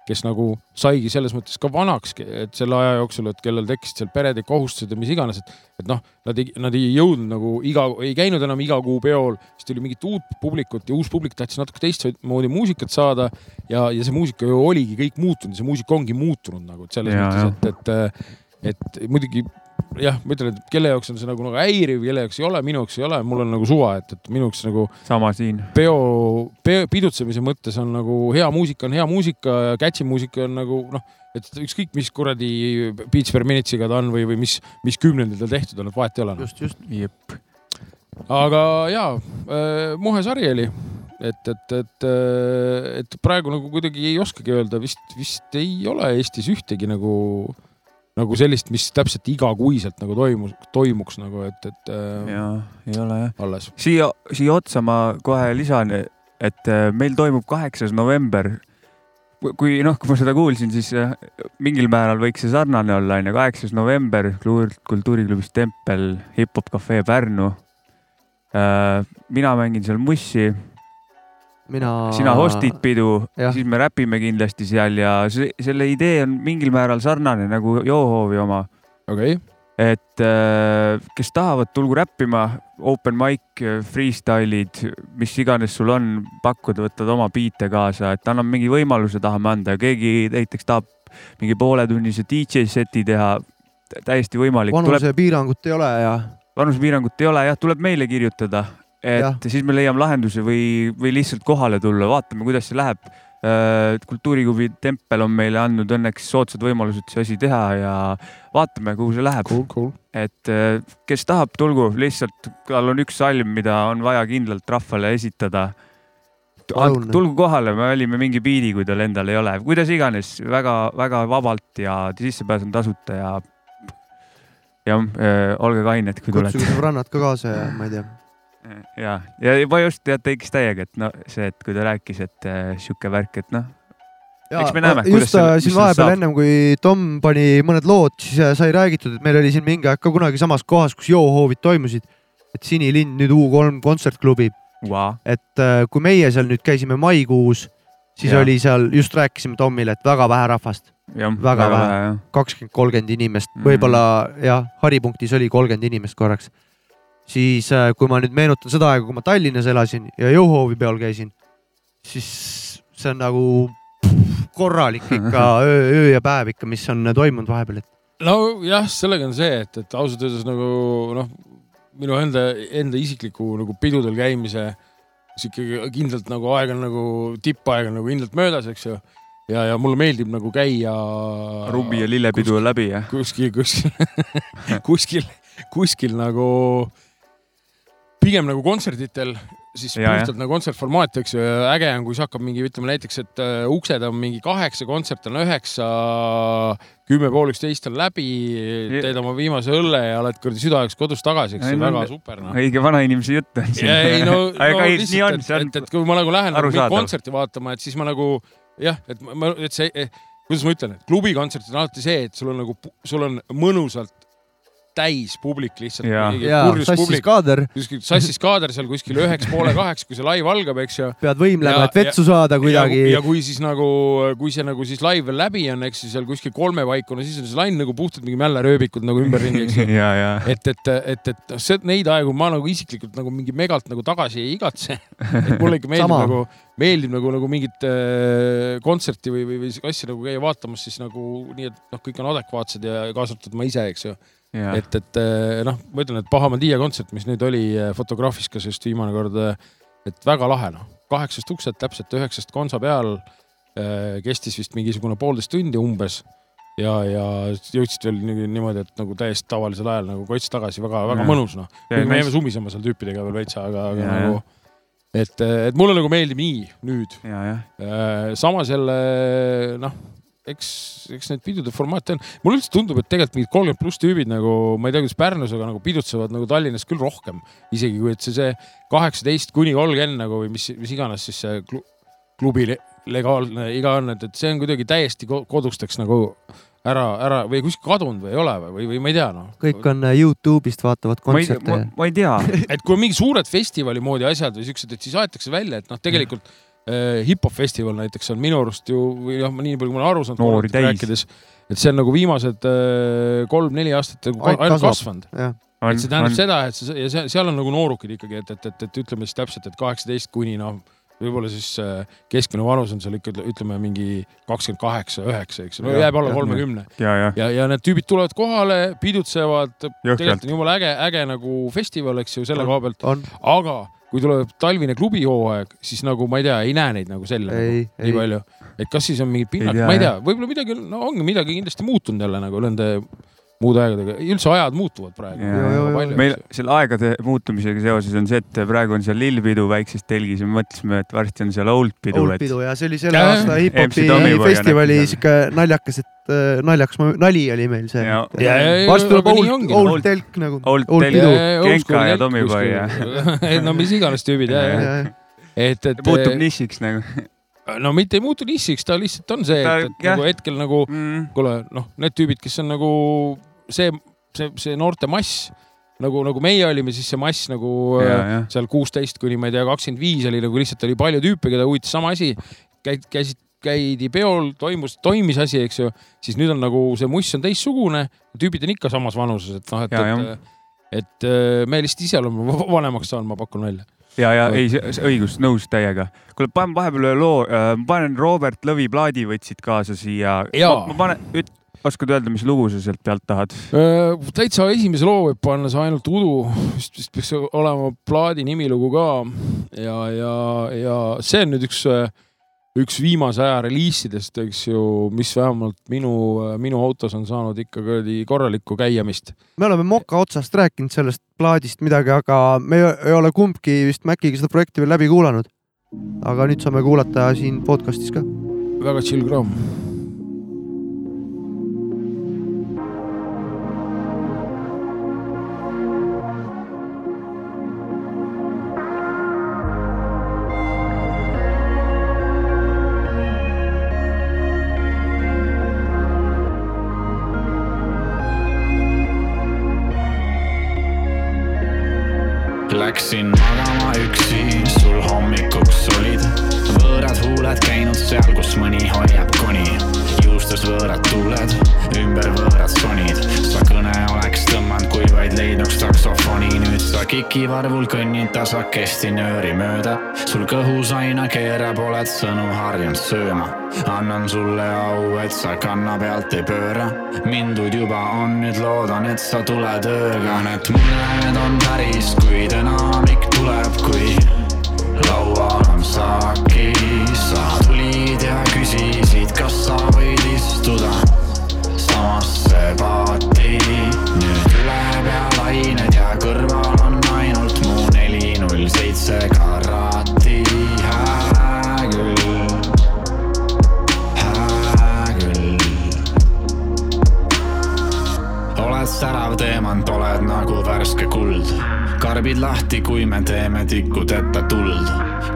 kes nagu saigi selles mõttes ka vanaks, et selle aja jooksul, et kellel tekkisid seal pered ja kohustused ja mis iganes, et, et noh, nad ei, nad ei jõudnud nagu iga, ei käinud enam iga kuu peol, siis tuli mingit uut publikut ja uus publik tahtis natuke teistmoodi muusikat saada ja, ja see muusika ju oligi kõik muutunud, see muusika ongi muutunud nagu selles Jaa, mõttes, et, et, et muidugi jah, ma ütlen, et kelle jaoks on see nagu, nagu häiriv, kelle jaoks ei ole, minu jaoks ei ole, mul on nagu suva, et, et minu jaoks nagu sama siin. peo, peo, pidutsemise mõttes on nagu hea muusika on hea muusika ja catchy muusika on nagu noh, et ükskõik, mis kuradi Beats per Minute'iga ta on või, või mis, mis kümnendil ta tehtud on, et vahet ei ole no.. just, just. jep. aga jaa äh,, muhe sari oli, et, et, et, et praegu nagu kuidagi ei oskagi öelda, vist, vist ei ole Eestis ühtegi nagu, nagu sellist, mis täpselt igakuiselt nagu toimus, toimuks nagu, et, et äh, ja ei ole jah. alles. siia, siia otsa ma kohe lisan, et äh, meil toimub kaheksas november. kui noh, kui ma seda kuulsin, siis äh, mingil määral võiks see sarnane olla, onju, kaheksas november kultuuriklubis Tempel, Hip-Hop Cafe Pärnu. mina mängin seal mussi, mina. sina host'id pidu, siis me räpime kindlasti seal ja see, selle idee on mingil määral sarnane nagu Johoovi oma okei okay., et äh, kes tahavad, tulgu räppima, open mic, freestyle'id, mis iganes sul on pakkuda, võtad oma biite kaasa, et anname mingi võimaluse tahame anda ja keegi näiteks tahab mingi pooletunnise DJ seti teha, täiesti võimalik. vanusepiirangut ei ole ja vanusepiirangut ei ole jah, tuleb meile kirjutada, et ja. siis me leiame lahenduse või, või lihtsalt kohale tulla, vaatame, kuidas see läheb. kultuuriklubi Tempel on meile andnud õnneks soodsad võimalused see asi teha ja vaatame, kuhu see läheb. cool, cool. et äh, kes tahab, tulgu, lihtsalt tal on üks salm, mida on vaja kindlalt rahvale esitada. Tulgu kohale, me olime mingi biidi, kui tal endal ei ole, kuidas iganes väga-väga vabalt ja sissepääs on tasuta ja jah, olge kained, kui kutsuge tulete. sõbrannad ka kaasa ja ma ei tea. ja, ja juba just tead tekkis täiega, et no see, et kui ta rääkis, et äh, sihuke värk, et noh, Eks me näeme, just äh, see- mis siin vahepeal ennem kui Tom pani mõned lood, siis äh, sai räägitud, et meil oli siin mingi aeg ka kunagi samas kohas, kus joohoovid toimusid. et Sinilind nüüd U3 kontsertklubi, vau, et äh, kui meie seal nüüd käisime maikuus, siis Jaa. oli seal, just rääkisime Tomile, et väga vähe rahvast, jah, Väga vähe. kakskümmend, kolmkümmend inimest, Mhm. võib-olla jah, haripunktis oli kolmkümmend inimest korraks. Siis äh, kui ma nüüd meenutan seda aega, kui ma Tallinnas elasin ja jõuhoovi peol käisin, siis see on nagu korralik ikka öö, öö ja päev ikka, mis on toimunud vahepeal, et nojah, sellega on see, et, et ausalt öeldes nagu noh, minu enda, enda isikliku nagu pidudel käimise sihuke kindlalt nagu aeg on nagu tippaeg on nagu kindlalt möödas, eks ju. ja, ja mulle meeldib nagu käia. rummi ja lillepidu on läbi jah. kuskil, kuskil, kuskil, kuskil nagu pigem nagu kontserditel, siis Ja, puhtalt nagu kontsertformaat, eks ju, äge on, kui see hakkab mingi, ütleme näiteks, et äh, uksed on mingi kaheksa, kontsert on üheksa, kümme pool üksteist on läbi, teed oma viimase õlle ja oled kuradi südaööks kodus tagasi, eks ju, no väga super noh. õige vanainimese jutt on siin. ei no, no ei, on, see on et, et kui ma nagu lähen nagu kontserti vaatama, et siis ma nagu jah, et ma, et see, kuidas ma ütlen, et klubikontsert on alati see, et sul on nagu, sul on mõnusalt täis publik lihtsalt. Sassis kaader, kuskil sassis kaader seal kuskil üheks poole kaheks, kui see live algab, eks ju. pead võimlema, et vetsu saada kuidagi ja, ja kui siis nagu, kui see nagu siis live veel läbi on, eks ju, seal kuskil kolme paikuna, siis on see lain nagu puhtalt mingi mällarööbikud nagu ümberringi, eks ju. ja, ja. et, et, et, et noh, see neid aegu ma nagu isiklikult nagu mingi megalt nagu tagasi ei igatse. et mulle ikka meeldib Sama. nagu, meeldib nagu, nagu mingit äh, kontserti või, või, või asja nagu käia vaatamas, siis nagu nii, et noh, kõik on adekvaatsed ja kaasa arvatud ma ise, eks ju. ja, et, et eh, noh, ma ütlen, et Bahamadia kontsert, mis nüüd oli eh, Fotografiskas just viimane kord, et väga lahe noh, kaheksast uksed täpselt üheksast konsa peal. kestis vist mingisugune poolteist tundi umbes ja, ja jõudsid veel nii- niimoodi, et nagu täiesti tavalisel ajal nagu kots tagasi väga, väga Jaa. mõnus noh. me jäime sumisema seal tüüpidega veel veitsa, aga, aga Jaa, nagu, et, et mulle nagu meeldib nii nüüd ja, samas jälle noh, eks, eks neid pidude formaate on, mulle üldse tundub, et tegelikult mingid kolmkümmend pluss tüübid nagu ma ei tea, kuidas Pärnus, aga nagu pidutsevad nagu Tallinnas küll rohkem, isegi kui, et see, see kaheksateist kuni kolmkümmend nagu või mis, mis iganes siis see klu- klubi le- legaalne iga on, et, et see on kuidagi täiesti ko- kodusteks nagu ära, ära või kuskil kadunud või ei ole või, või ma ei tea noh. kõik on äh, Youtube'ist vaatavad ma ei, kontserte ma, ma ei tea. et kui on mingi suured festivali moodi asjad või siuksed, et siis aetakse välja, et noh, tegelikult äh, hip-hop festival näiteks on minu arust ju või noh, nii palju kui ma olen aru saanud Noori täis. rääkides, et see on nagu viimased äh, kolm-neli aastat nagu Ainult kasvanud. et see tähendab seda, et see ja see, seal on nagu noorukid ikkagi, et, et, et, et ütleme siis täpselt, et kaheksateist kuni noh, võib-olla siis äh, keskmine vanus on seal ikka ütleme mingi kakskümmend kaheksa, üheksa, eks ju, no jääb alla kolmekümne. Ja, ja, ja, ja need tüübid tulevad kohale, pidutsevad, tegelikult on jumala äge, äge nagu festival, eks ju, selle On. koha pealt, on, aga kui tuleb talvine klubihooaeg, siis nagu ma ei tea, ei näe neid nagu selle ei, nagu, nii ei, palju. et kas siis on mingid pinnad, ma ei tea võib-olla midagi, no ongi midagi kindlasti muutunud jälle nagu nende muude aegadega, üldse ajad muutuvad praegu meil selle aegade muutumisega seoses on see, et praegu on seal lillpidu väikses telgis ja me mõtlesime, et varsti on seal old pidu, et Oldpidu ja see oli selle Jaa, aasta hip-hopi festivali on siuke naljakas, et äh, naljakas, nali oli meil see Ja-. Ja- ja- ja- varsti tuleb old old Old- telk nagu. Old Old Telk. pidu. Genka ja Tommyboy ja- no mis iganes tüübid ja, ja, et, et. muutub nišiks nagu no mitte ei muutu nišiks, ta lihtsalt on see, et, et nagu hetkel nagu mm,. kuule, noh, need tüübid, kes on nagu see, see, see noorte mass nagu, nagu meie olime, siis see mass nagu ja äh,, jah, seal kuusteist kuni ma ei tea, kakskümmend viis oli nagu lihtsalt oli palju tüüpe, keda huvitas sama asi. käid, käisid, käidi peol, toimus, toimis asi, eks ju, siis nüüd on nagu see muss on teistsugune, tüübid on ikka samas vanuses, et noh, et, Ja, et, et äh, me lihtsalt ise oleme va- vanemaks saanud, ma pakun välja. ja, ja ei, õigus, nõus täiega. kuule, panen vahepeal ühe loo, panen Robert Lõvi plaadi võtsid kaasa siia. Jaa. ma panen, oskad öelda, mis lugu sa sealt pealt tahad? täitsa esimese loo võib panna see ainult udu, vist, vist peaks olema plaadi nimilugu ka ja, ja, ja see on nüüd üks, üks viimase aja reliisidest, eks ju, mis vähemalt minu, minu autos on saanud ikka kuradi korralikku käiamist. me oleme moka otsast rääkinud sellest plaadist midagi, aga me ei- ole kumbki vist Maciga seda projekti veel läbi kuulanud. aga nüüd saame kuulata siin podcast'is ka. väga chill kraam. Läksin magama üksi, sul hommikuks olid võõrad huuled käinud seal, kus mõni hoiab koni. juustes võõrad tuuled, ümber võõrad sonid. sa kõne oleks tõmmanud, kui vaid leidnuks taksofoni. nüüd sa kikivarvul kõnnid tasakesti nööri mööda. sul kõhus aina keerab, oled sõnu harjunud sööma. Annan sulle au, et sa kanna pealt ei pööra. mindud juba on, nüüd loodan, et sa tuled ööga. Need muned on päris, kuid enamik tuleb, kui laual on saaki. sa tulid ja küsisid, kas sa võid istuda samasse paati. Särav teemant, oled nagu värske kuld. karbid lahti, kui me teeme tikudeta tuld.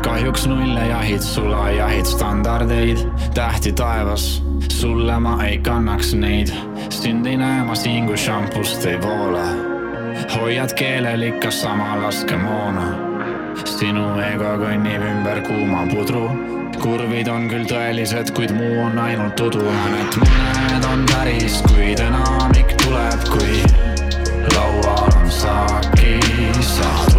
kahjuks nulle jahid, sulajahid standardeid, tähti taevas, sulle ma ei kannaks neid. sind ei näe ma siin, kui šampust ei voola. hoiad keelel ikka sama laskemoona. sinu ego kõnnib ümber kuuma pudru kurvid on küll tõelised, kuid muu on ainult udu. Need muned on päris, kuid enamik tuleb, kui laual on saaki. sa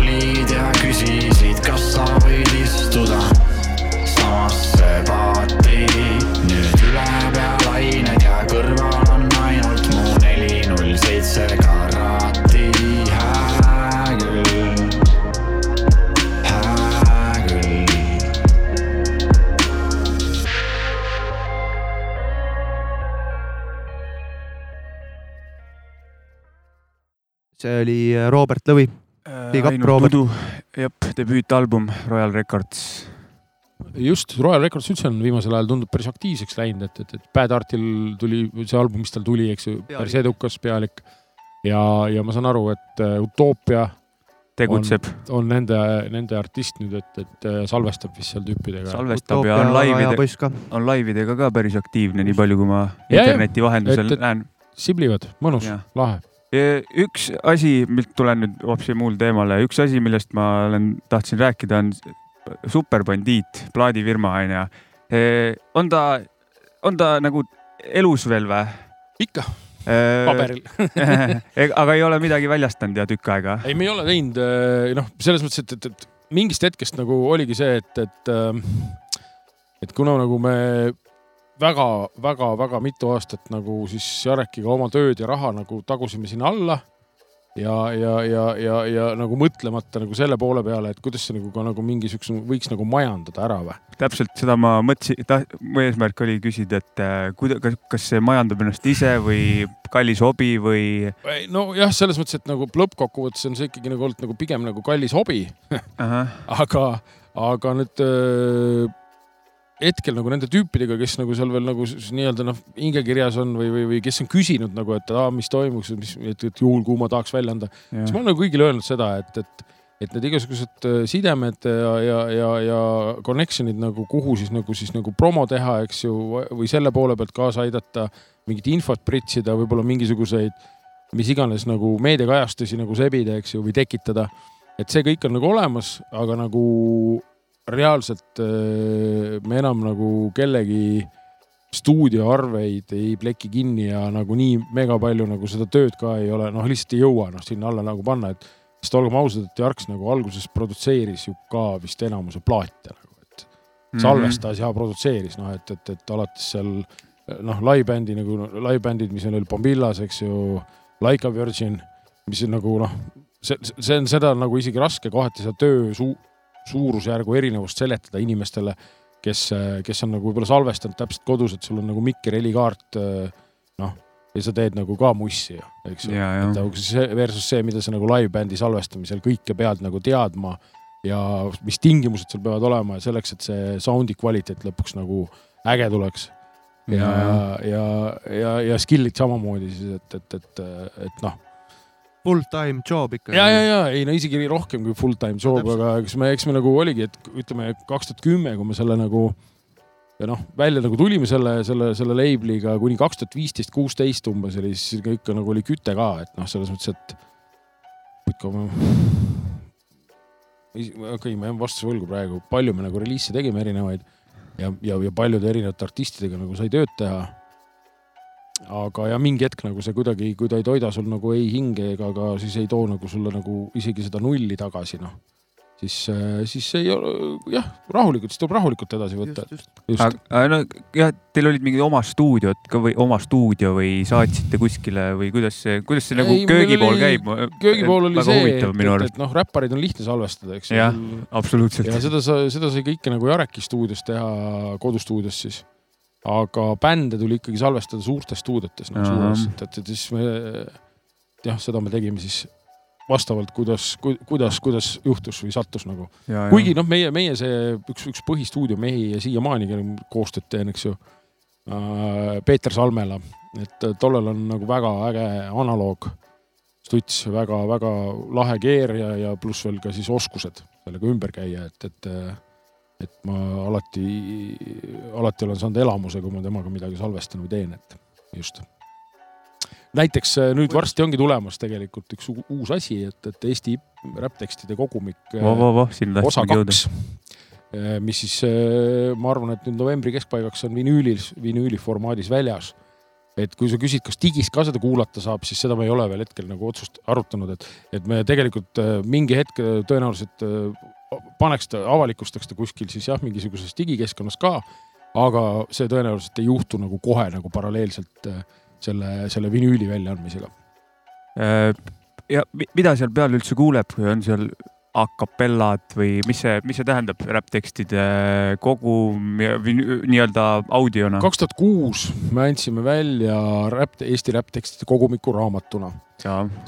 see oli äh, Robert Lõvi. Big up, Robert.. jep, debüütalbum Royal Records. just, Royal Records üldse on viimasel ajal tundub päris aktiivseks läinud, et, et, et Bad Artil tuli see album, mis tal tuli, eks ju, päris edukas pealik. ja, ja ma saan aru, et äh, Utopia tegutseb, on nende, nende artist nüüd, et, et äh, salvestab vist seal tüüpidega. salvestab ja on laivide, poiss ka. on laividega ka päris aktiivne, nii palju, kui ma interneti vahendusel näen. siblivad, mõnus Jah., lahe. Üks asi, tulen nüüd hoopis muul teemale, üks asi, millest ma olen, tahtsin rääkida, on superbandiit, plaadifirma onju. on ta, on ta nagu elus veel või? ikka, paberil. aga ei ole midagi väljastanud ja tükk aega. ei, me ei ole teinud, noh, selles mõttes, et, et, et mingist hetkest nagu oligi see, et, et, et kuna nagu me väga-väga-väga mitu aastat nagu siis Jarekiga oma tööd ja raha nagu tagusime sinna alla. Ja, ja, ja, ja, ja nagu mõtlemata nagu selle poole peale, et kuidas see nagu ka nagu mingisuguse võiks nagu majandada ära või? täpselt seda ma mõtlesin, mu eesmärk oli küsida, et äh, kuidas, kas see majandab ennast ise või kallis hobi või nojah, selles mõttes, et nagu lõppkokkuvõttes on see ikkagi nagu olnud nagu pigem nagu kallis hobi, aga, aga nüüd öö, hetkel nagu nende tüüpidega, kes nagu seal veel nagu nii-öelda noh, hingekirjas on või, või, või kes on küsinud nagu, et aa, mis toimuks, mis, et, et juhul, kui ma tahaks välja anda, siis ma olen nagu kõigile öelnud seda, et, et, et need igasugused äh, sidemed ja, ja, ja, ja connection'id nagu, kuhu siis nagu siis nagu promo teha, eks ju, või selle poole pealt kaasa aidata, mingit infot pritsida, võib-olla mingisuguseid, mis iganes nagu meediakajastusi nagu sebida, eks ju, või tekitada. et see kõik on nagu olemas, aga nagu reaalselt äh, me enam nagu kellegi stuudioarveid ei pleki kinni ja nagu nii mega palju nagu seda tööd ka ei ole, noh, lihtsalt ei jõua noh sinna alla nagu panna, et sest olgem ausad, et Jarks nagu alguses produtseeris ju ka vist enamuse plaate nagu, et Mhm. salvestas ja produtseeris noh, et, et, et alates seal noh, live-bändi nagu live-bändid, mis oli Bombillas, eks ju, Like a Virgin, mis on nagu noh, see, see on seda nagu isegi raske kohati seda töö su suurusjärgu erinevust seletada inimestele, kes, kes on nagu võib-olla salvestanud täpselt kodus, et sul on nagu mikker, helikaart, noh, ja sa teed nagu ka mussi eks ju. ja, ja et nagu see versus see, mida sa nagu live-bändi salvestamisel kõike pead nagu teadma ja mis tingimused sul peavad olema ja selleks, et see sound'i kvaliteet lõpuks nagu äge tuleks. ja, ja, ja, ja skill'id samamoodi siis, et, et, et, et noh, Full time job ikka. ja, ja, ja ei no isegi rohkem kui full time job, aga eks me, eks me nagu oligi, et ütleme kaks tuhat kümme, kui me selle nagu ja noh, välja nagu tulime selle, selle, selle label'iga kuni kaks tuhat viisteist, kuusteist umbes oli siis ikka nagu oli küte ka, et noh, selles mõttes, et ikka ma okei okay,, ma jään vastuse võlgu praegu, palju me nagu reliise tegime erinevaid ja, ja, ja paljude erinevate artistidega nagu sai tööd teha. Aga ja mingi hetk nagu see kuidagi, kui ta ei toida sul nagu ei hinge ega ka siis ei too nagu sulle nagu isegi seda nulli tagasi, noh. siis, siis ei ole jah, rahulikult, siis tuleb rahulikult edasi võtta. aga no jah, teil olid mingid oma stuudiod ka või oma stuudio või saatsite kuskile või kuidas see, kuidas see nagu Ei, köögipool oli- käib? köögipool oli see, et, et, et noh, räppareid on lihtne salvestada, eks Jah. absoluutselt ja. seda sa, seda sai kõike nagu Jareki stuudios teha, kodustuudios siis. Aga bände tuli ikkagi salvestada suurtes stuudiotes nagu Ahah. suures, et, et, siis me jah, seda me tegime siis vastavalt, kuidas, kuidas, kuidas juhtus või sattus nagu. kuigi noh, meie, meie see üks, üks põhistuudio mehi ja siiamaani, kellega koostööd teen, eks ju äh,. Peeter Salmela, et tollel on nagu väga äge analoog stuts, väga-väga lahe keer ja, ja pluss veel ka siis oskused sellega ümber käia, et, et et ma alati, alati olen saanud elamuse, kui ma temaga midagi salvestan või teen, et just. näiteks äh, nüüd varsti ongi tulemas tegelikult üks uus asi, et, et Eesti räpptekstide kogumik äh, voh, voh, sinna osa kaks, mis siis, ma arvan, et nüüd novembri keskpaigaks on vinüülis, vinüüli formaadis väljas. et kui sa küsid, kas digis ka seda kuulata saab, siis seda me ei ole veel hetkel nagu otsust arutanud, et, et me tegelikult äh, mingi hetk äh, tõenäoliselt äh, paneks ta, avalikustaks ta kuskil siis jah, mingisuguses digikeskkonnas ka. aga see tõenäoliselt ei juhtu nagu kohe nagu paralleelselt äh, selle, selle vinüüli väljaandmisega. Äh, ja mi- mida seal peal üldse kuuleb, kui on seal a capellad või mis see, mis see tähendab, räpptekstide kogum nii-öelda audiona? kaks tuhat kuus me andsime välja räpp, Eesti räpptekstide kogumiku raamatuna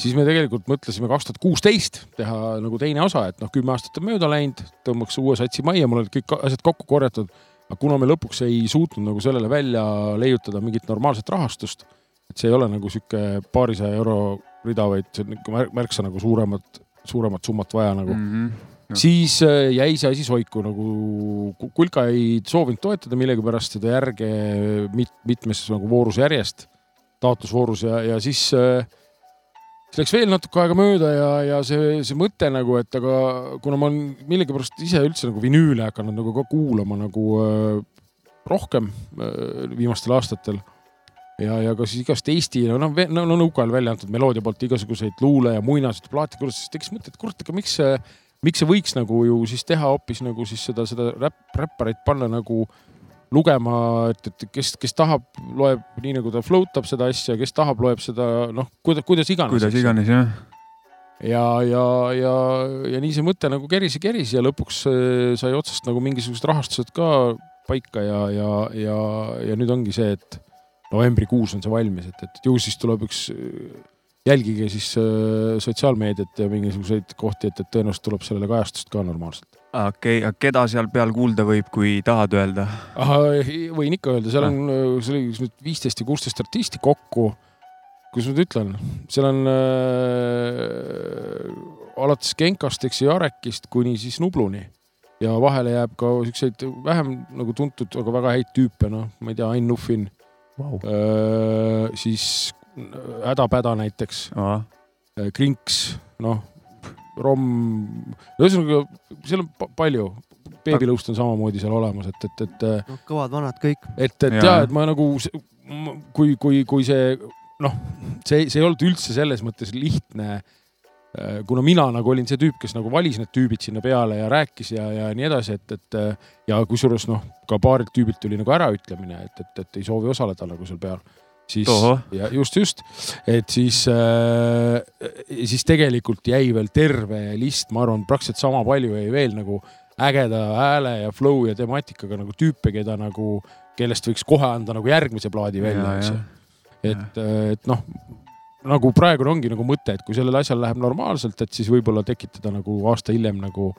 siis me tegelikult mõtlesime kaks tuhat kuusteist teha nagu teine osa, et noh, kümme aastat on mööda läinud, tõmbaks uue satsi majja, mul olid kõik asjad kokku korjatud. aga kuna me lõpuks ei suutnud nagu sellele välja leiutada mingit normaalset rahastust, et see ei ole nagu sihuke paarisaja euro rida, vaid see on ikka märk- märksa nagu suuremat, suuremat summat vaja nagu mm. -hmm. siis äh, jäi see asi soiku nagu, Kulka ei soovinud toetada millegipärast seda järge mit, mitmes nagu voorus järjest, taotlusvoorus ja, ja siis äh, siis läks veel natuke aega mööda ja, ja see, see mõte nagu, et aga kuna ma olen millegipärast ise üldse nagu vinüüle hakanud nagu ka kuulama nagu äh, rohkem äh, viimastel aastatel ja, ja ka siis igast Eesti, no noh, no, no nõukaajal välja antud meloodia poolt igasuguseid luule ja muinasjutuplaate kuulates, siis tekkis mõte, et kurat, aga miks see, miks see võiks nagu ju siis teha hoopis nagu siis seda, seda räpp, räpparit panna nagu lugema, et, et kes, kes tahab, loeb nii nagu ta float ab seda asja, kes tahab, loeb seda noh, kuidas, kuidas iganes. kuidas iganes jah. ja, ja, ja, ja nii see mõte nagu keris ja keris ja lõpuks äh, sai otsast nagu mingisugused rahastused ka paika ja, ja, ja, ja nüüd ongi see, et novembrikuus on see valmis, et, et ju siis tuleb üks, jälgige siis äh, sotsiaalmeediat ja mingisuguseid kohti, et, et tõenäoliselt tuleb sellele kajastust ka normaalselt. okei okay,, aga keda seal peal kuulda võib, kui tahad öelda? võin ikka öelda, seal on, see oli nüüd viisteist või kuusteist artisti kokku. kuidas ma nüüd ütlen, seal on äh, alates Genkast, eks ju, Jarekist kuni siis Nubluni ja vahele jääb ka siukseid vähem nagu tuntud, aga väga häid tüüpe, noh, ma ei tea, Ain Nuffin Vau. äh,, siis Hädapäda näiteks, Krinks, noh, Romm, ühesõnaga seal on pa- palju, beebilõust on samamoodi seal olemas, et, et, et noh, kõvad vanad kõik. et, et ja, ja, et ma nagu, kui, kui, kui see noh, see, see ei olnud üldse selles mõttes lihtne. Kuna mina nagu olin see tüüp, kes nagu valis need tüübid sinna peale ja rääkis ja, ja nii edasi, et, et ja kusjuures noh, ka paarilt tüübilt tuli nagu äraütlemine, et, et, et ei soovi osaleda nagu seal peal. siis Tohoh. ja just, just, et siis äh,, siis tegelikult jäi veel terve list, ma arvan, praktiliselt sama palju jäi veel nagu ägeda hääle ja flow ja temaatikaga nagu tüüpe, keda nagu, kellest võiks kohe anda nagu järgmise plaadi välja, eks ju et, et noh, nagu praegu ongi nagu mõte, et kui sellel asjal läheb normaalselt, et siis võib-olla tekitada nagu aasta hiljem nagu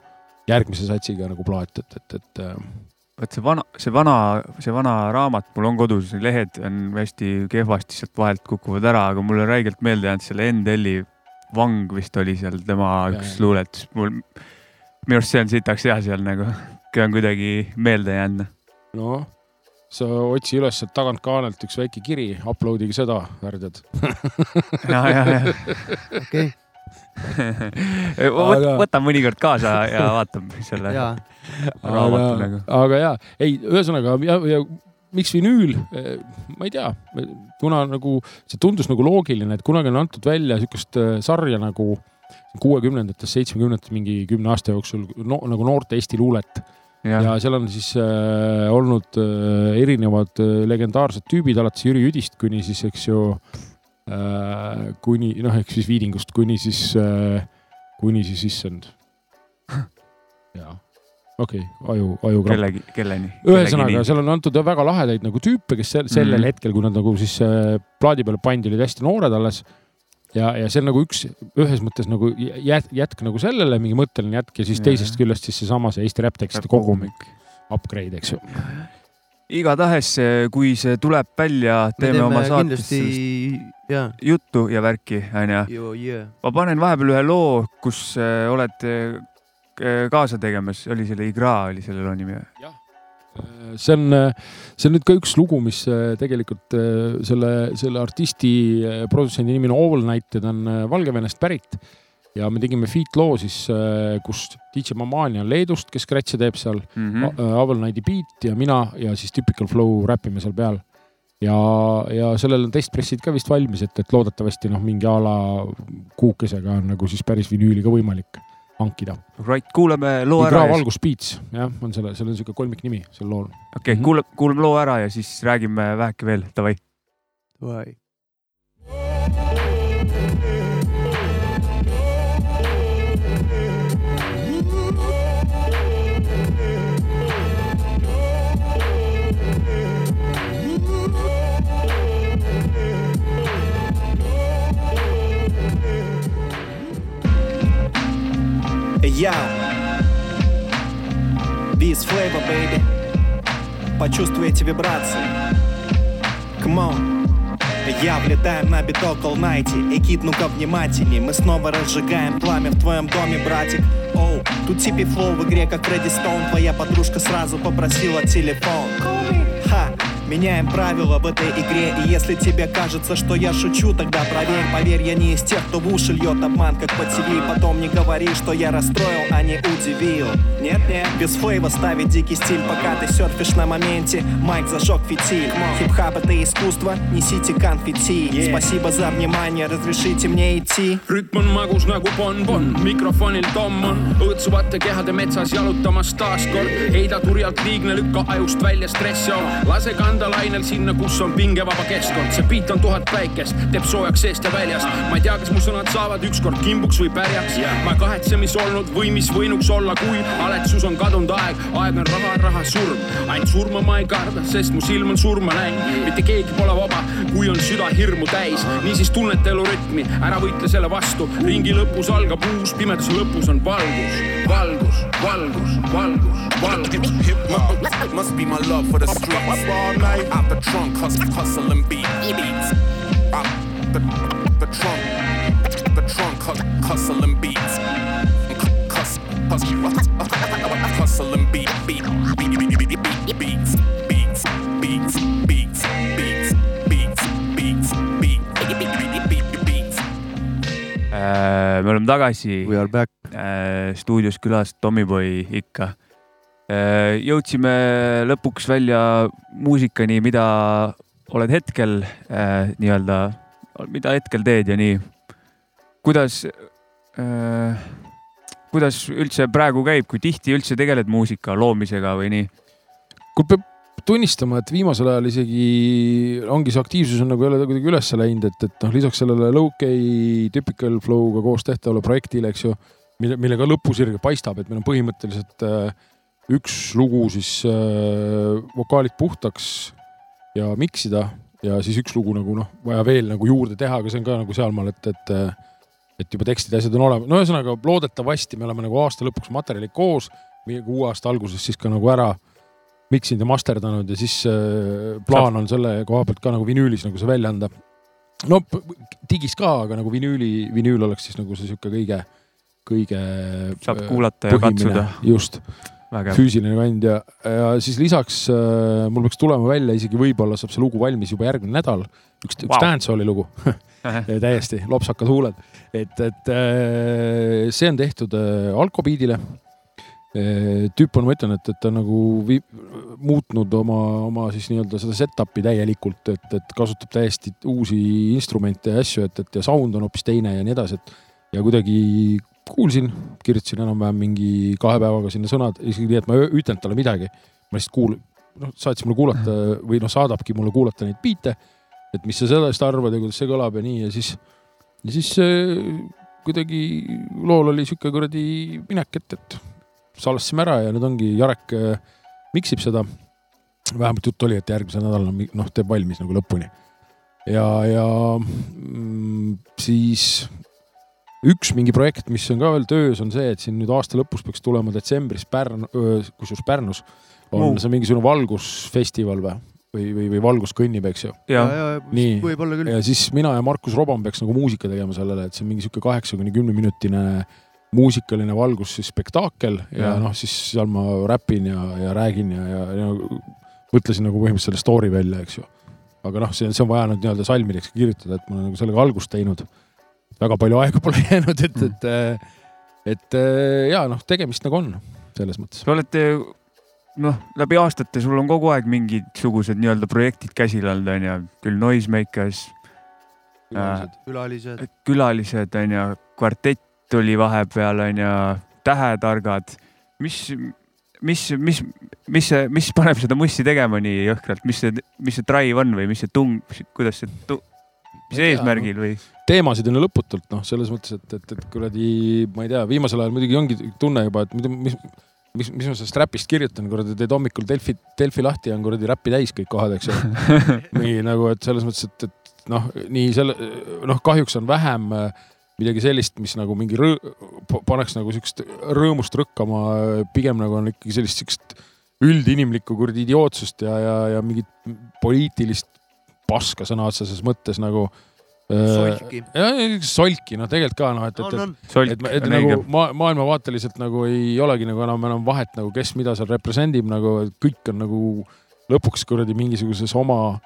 järgmise satsiga nagu plaat, et, et, et äh, vot see vana, see vana, see vana raamat mul on kodus, lehed on hästi kehvasti sealt vahelt kukuvad ära, aga mulle räigelt meelde jäänud selle Endeli Vang vist oli seal tema Jaa, üks luuletus, mul, minu arust see on sitaks hea seal nagu, on kuidagi meelde jäänud. noh, sa otsi üles sealt tagantkaanelt üks väike kiri, upload'ige seda, värdjad. ja, ja, ja okei, Aga- võta mõnikord kaasa ja vaatab selle ja raamatu aga nagu., aga ja, ei, ühesõnaga ja, ja miks vinüül, ma ei tea, kuna nagu see tundus nagu loogiline, et kunagi on antud välja sihukest äh, sarja nagu kuuekümnendates, seitsmekümnendates mingi kümne aasta jooksul no, nagu noorte Eesti luulet ja, ja seal on siis äh, olnud äh, erinevad äh, legendaarsed tüübid alates Jüri Jüdist kuni siis, eks ju äh,, kuni noh, ehk siis Viidingust kuni siis äh,, kuni siis issand. jaa, okei okay,, aju, aju. kellegi, kelleni. ühesõnaga, seal on antud väga lahedaid nagu tüüpe, kes sel- sellel mm. -hmm. hetkel, kui nad nagu siis äh, plaadi peale pandi, olid hästi noored alles. ja, ja see on nagu üks, ühes mõttes nagu jät-, jätk nagu sellele, mingi mõtteline jätk ja siis Jaa. teisest küljest siis seesama see Eesti räpptekstide kogumik, upgrade, eks ju. igatahes, kui see tuleb välja, me teeme oma saates ja, juttu ja värki, onju. yeah. ma panen vahepeal ühe loo, kus äh, olete äh, kaasa tegemas, oli selle Igra oli selle loo nimi või? See on, see on nüüd ka üks lugu, mis äh, tegelikult äh, selle, selle artisti, produtsendi nimi on All Night ja ta on äh, Valgevenest pärit. ja me tegime feat loo siis, kus DJ Mamani on Leedust, kes scratch'e teeb seal Mm mm., Avel Nighti beat ja mina ja siis Typical Flow räpime seal peal. ja, ja sellel on testpressid ka vist valmis, et, et loodetavasti noh, mingi a la kuukesega on nagu siis päris vinüüli ka võimalik hankida. right, kuulame loo ära. okei Valgus Beats, jah, on selle, seal on niisugune kolmiknimi sel lool. okay,, Mhm. kuulame, kuulame loo ära ja siis räägime väheke veel, davai. Vai. Я. Beats Flavor, baby. Почувствуй эти вибрации. Come on. Я влетаем на биток all night Экид, ну-ка внимательней. Мы снова разжигаем пламя в твоем доме, братик. Оу, тут типи флоу в игре, как Фредди Стоун. Твоя подружка сразу попросила телефон меняем правила в этой игре И если тебе кажется, что я шучу, тогда проверь. Поверь, я не из тех, кто в уши льет обман, как по ТВ Потом не говори, что я расстроил, а не удивил. Нет-нет, без флейва ставить дикий стиль Пока ты серфишь на моменте, майк зажег фитиль. Хип-хап это искусство, несите конфетти. Спасибо за внимание, разрешите мне идти. Rütm on magus nagu bonbon, mikrofonil tomm on õõtsuvate kehade metsas jalutamas taaskord. heida turjalt liigne, lükka ajust välja stress ja lase kanda lainel sinna, kus on pingevaba keskkond. see beat on tuhat päikest, teeb soojaks seest ja väljast. ma ei tea, kas mu sõnad saavad ükskord kimbuks või pärjaks. ma ei kahetse, mis olnud või mis võinuks olla, kui haletsus on kadunud aeg, aeg on raha, raha surm. ainult surma ma ei karda, sest mu silm on surma näinud. mitte keegi pole vaba, kui on süda hirmu täis. niisiis tunneta elu rütmi, ära võitle selle vastu. ringi lõpus algab uus, pimeduse lõpus on valgus, valgus, valgus, valgus, valgus. Hip hop must be my love for the streets. All night out the trunk, hustle, hustling beat, beats. Out the, the trunk, the trunk, hus- hustling beats. Cuss, cuss, hustling beat, beat, beat, beat, beat, beat, beats, beats, beats, beats, beats, beats, beats, beat, beat, beat, beat, beats. Äh, me oleme tagasi We are back. Stuudios külas Tommyboy ikka. jõudsime lõpuks välja muusikani, mida oled hetkel äh, nii-öelda, mida hetkel teed ja nii. kuidas äh,, kuidas üldse praegu käib, kui tihti üldse tegeled muusika loomisega või nii? kui peab tunnistama, et viimasel ajal isegi ongi see aktiivsus on nagu jälle kuidagi üles läinud, et, et noh, lisaks sellele Low-K Typical Flow'ga koos tehtavale projektile, eks ju, mille, millega lõpusirge paistab, et meil on põhimõtteliselt äh, üks lugu siis äh, vokaalid puhtaks ja miksida ja siis üks lugu nagu noh, vaja veel nagu juurde teha, aga see on ka nagu sealmaal, et, et äh, et juba tekstid ja asjad on olemas, no ühesõnaga loodetavasti me oleme nagu aasta lõpuks materjalid koos, uue aasta alguses siis ka nagu ära miksinud ja masterdanud ja siis plaan on selle koha pealt ka nagu vinüülis nagu see välja anda. no digis ka, aga nagu vinüüli, vinüül oleks siis nagu see sihuke kõige, kõige. Saab äh, kuulata ja põhimine. katsuda. just, füüsiline kand ja, ja siis lisaks äh, mul peaks tulema välja isegi võib-olla saab see lugu valmis juba järgmine nädal. üks, üks Vau. dancehall'i lugu täiesti lopsakad huuled, et, et äh, see on tehtud äh, alkobiidile tüüp on, ma ütlen, et, et ta nagu vi, muutnud oma, oma siis nii-öelda seda setup'i täielikult, et, et kasutab täiesti uusi instrumente ja asju, et, et ja sound on hoopis teine ja nii edasi, et ja kuidagi kuulsin, kirjutasin enam-vähem mingi kahe päevaga sinna sõnad, isegi nii, et ma ei ütelnud talle midagi. ma lihtsalt kuul-, noh, saatis mulle kuulata või noh, saadabki mulle kuulata neid biite, et mis sa sellest arvad ja kuidas see kõlab ja nii ja siis, ja siis kuidagi lool oli sihuke kuradi minek, et, et salvestasime ära ja nüüd ongi Jarek äh, miksib seda. vähemalt jutt oli, et järgmisel nädalal noh, teeb valmis nagu lõpuni. ja, ja mm, siis üks mingi projekt, mis on ka veel töös, on see, et siin nüüd aasta lõpus peaks tulema detsembris Pärnu, kusjuures Pärnus on Muu. see mingisugune valgusfestival või, või, või, või valgus kõnnib, eks ju. Ja, ja, nii, ja siis mina ja Markus Robam peaks nagu muusika tegema sellele, et see on mingi sihuke kaheksa kuni kümne minutine muusikaline valgusspektaakel ja, ja Ja. noh, siis seal ma räpin ja, ja räägin ja, ja, ja mõtlesin nagu põhimõtteliselt selle story välja, eks ju. aga noh, see, see on vaja nüüd nii-öelda salmideks kirjutada, et ma olen nagu sellega algust teinud. Väga palju aega pole jäänud, et, et, et ja noh, tegemist nagu on selles mõttes. Te olete noh, läbi aastate sul on kogu aeg mingisugused nii-öelda projektid käsil olnud, onju, küll Noisemakers. Külalised. külalised. külalised onju, kvartett oli vahepeal onju, Tähetargad. mis, mis, mis, mis see, mis paneb seda mussi tegema nii jõhkralt, mis see, mis see drive on või mis see tung, kuidas see, mis eesmärgil või? teemasid on ju lõputult noh, selles mõttes, et, et, et kuradi, ma ei tea, viimasel ajal muidugi ongi tunne juba, et mida, mis, mis, mis ma sellest räpist kirjutan, kuradi teed hommikul Delfi, Delfi lahti ja on kuradi räppi täis kõik kohad, eks ju. nii nagu, et selles mõttes, et, et noh, nii selle, noh, kahjuks on vähem äh, midagi sellist, mis nagu mingi rõõ, paneks nagu siukest rõõmust rõkkama, pigem nagu on ikkagi sellist siukest üldinimlikku kuradi idiootsust ja, ja, ja mingit poliitilist paska sõna otseses mõttes nagu Solki. jah, solki, noh, tegelikult ka noh, et, On, et, et, Solk et, et on nagu ma, maailmavaateliselt nagu ei olegi nagu enam, enam vahet nagu, kes mida seal represendib, nagu et kõik on nagu lõpuks kuradi mingisuguses oma,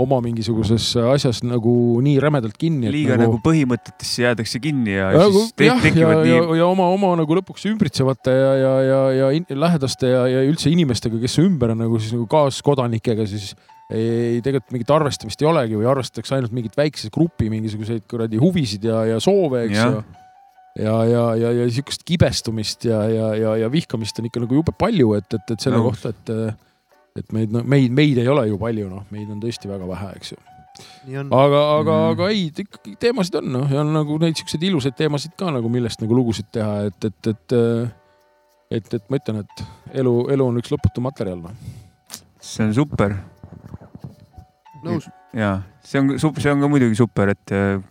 oma mingisuguses asjas nagu nii rämedalt kinni. liiga nagu, nagu põhimõtetesse jäädakse kinni ja, ja Nagu, siis te, jah, ja, tekivad ja, nii ja oma, oma nagu lõpuks ümbritsevate ja, ja, ja, ja in, lähedaste ja, ja üldse inimestega, kes ümber on nagu siis nagu kaaskodanikega, siis ei, tegelikult mingit arvestamist ei olegi või arvestatakse ainult mingit väikse grupi mingisuguseid kuradi huvisid ja, ja soove, eks ju. ja, ja, ja, ja sihukest kibestumist ja, ja, ja, ja vihkamist on ikka nagu jube palju, et, et, et selle Nõus. kohta, et, et meid no,, meid, meid ei ole ju palju, noh, meid on tõesti väga vähe, eks ju aga, aga mm., aga ei, ikkagi teemasid on noh, ja on nagu neid siukseid ilusaid teemasid ka nagu, millest nagu lugusid teha, et, et, et, et, et ma ütlen, et elu, elu on üks lõputu materjal noh. see on super. Nõus. ja see on, see on ka muidugi super, et äh,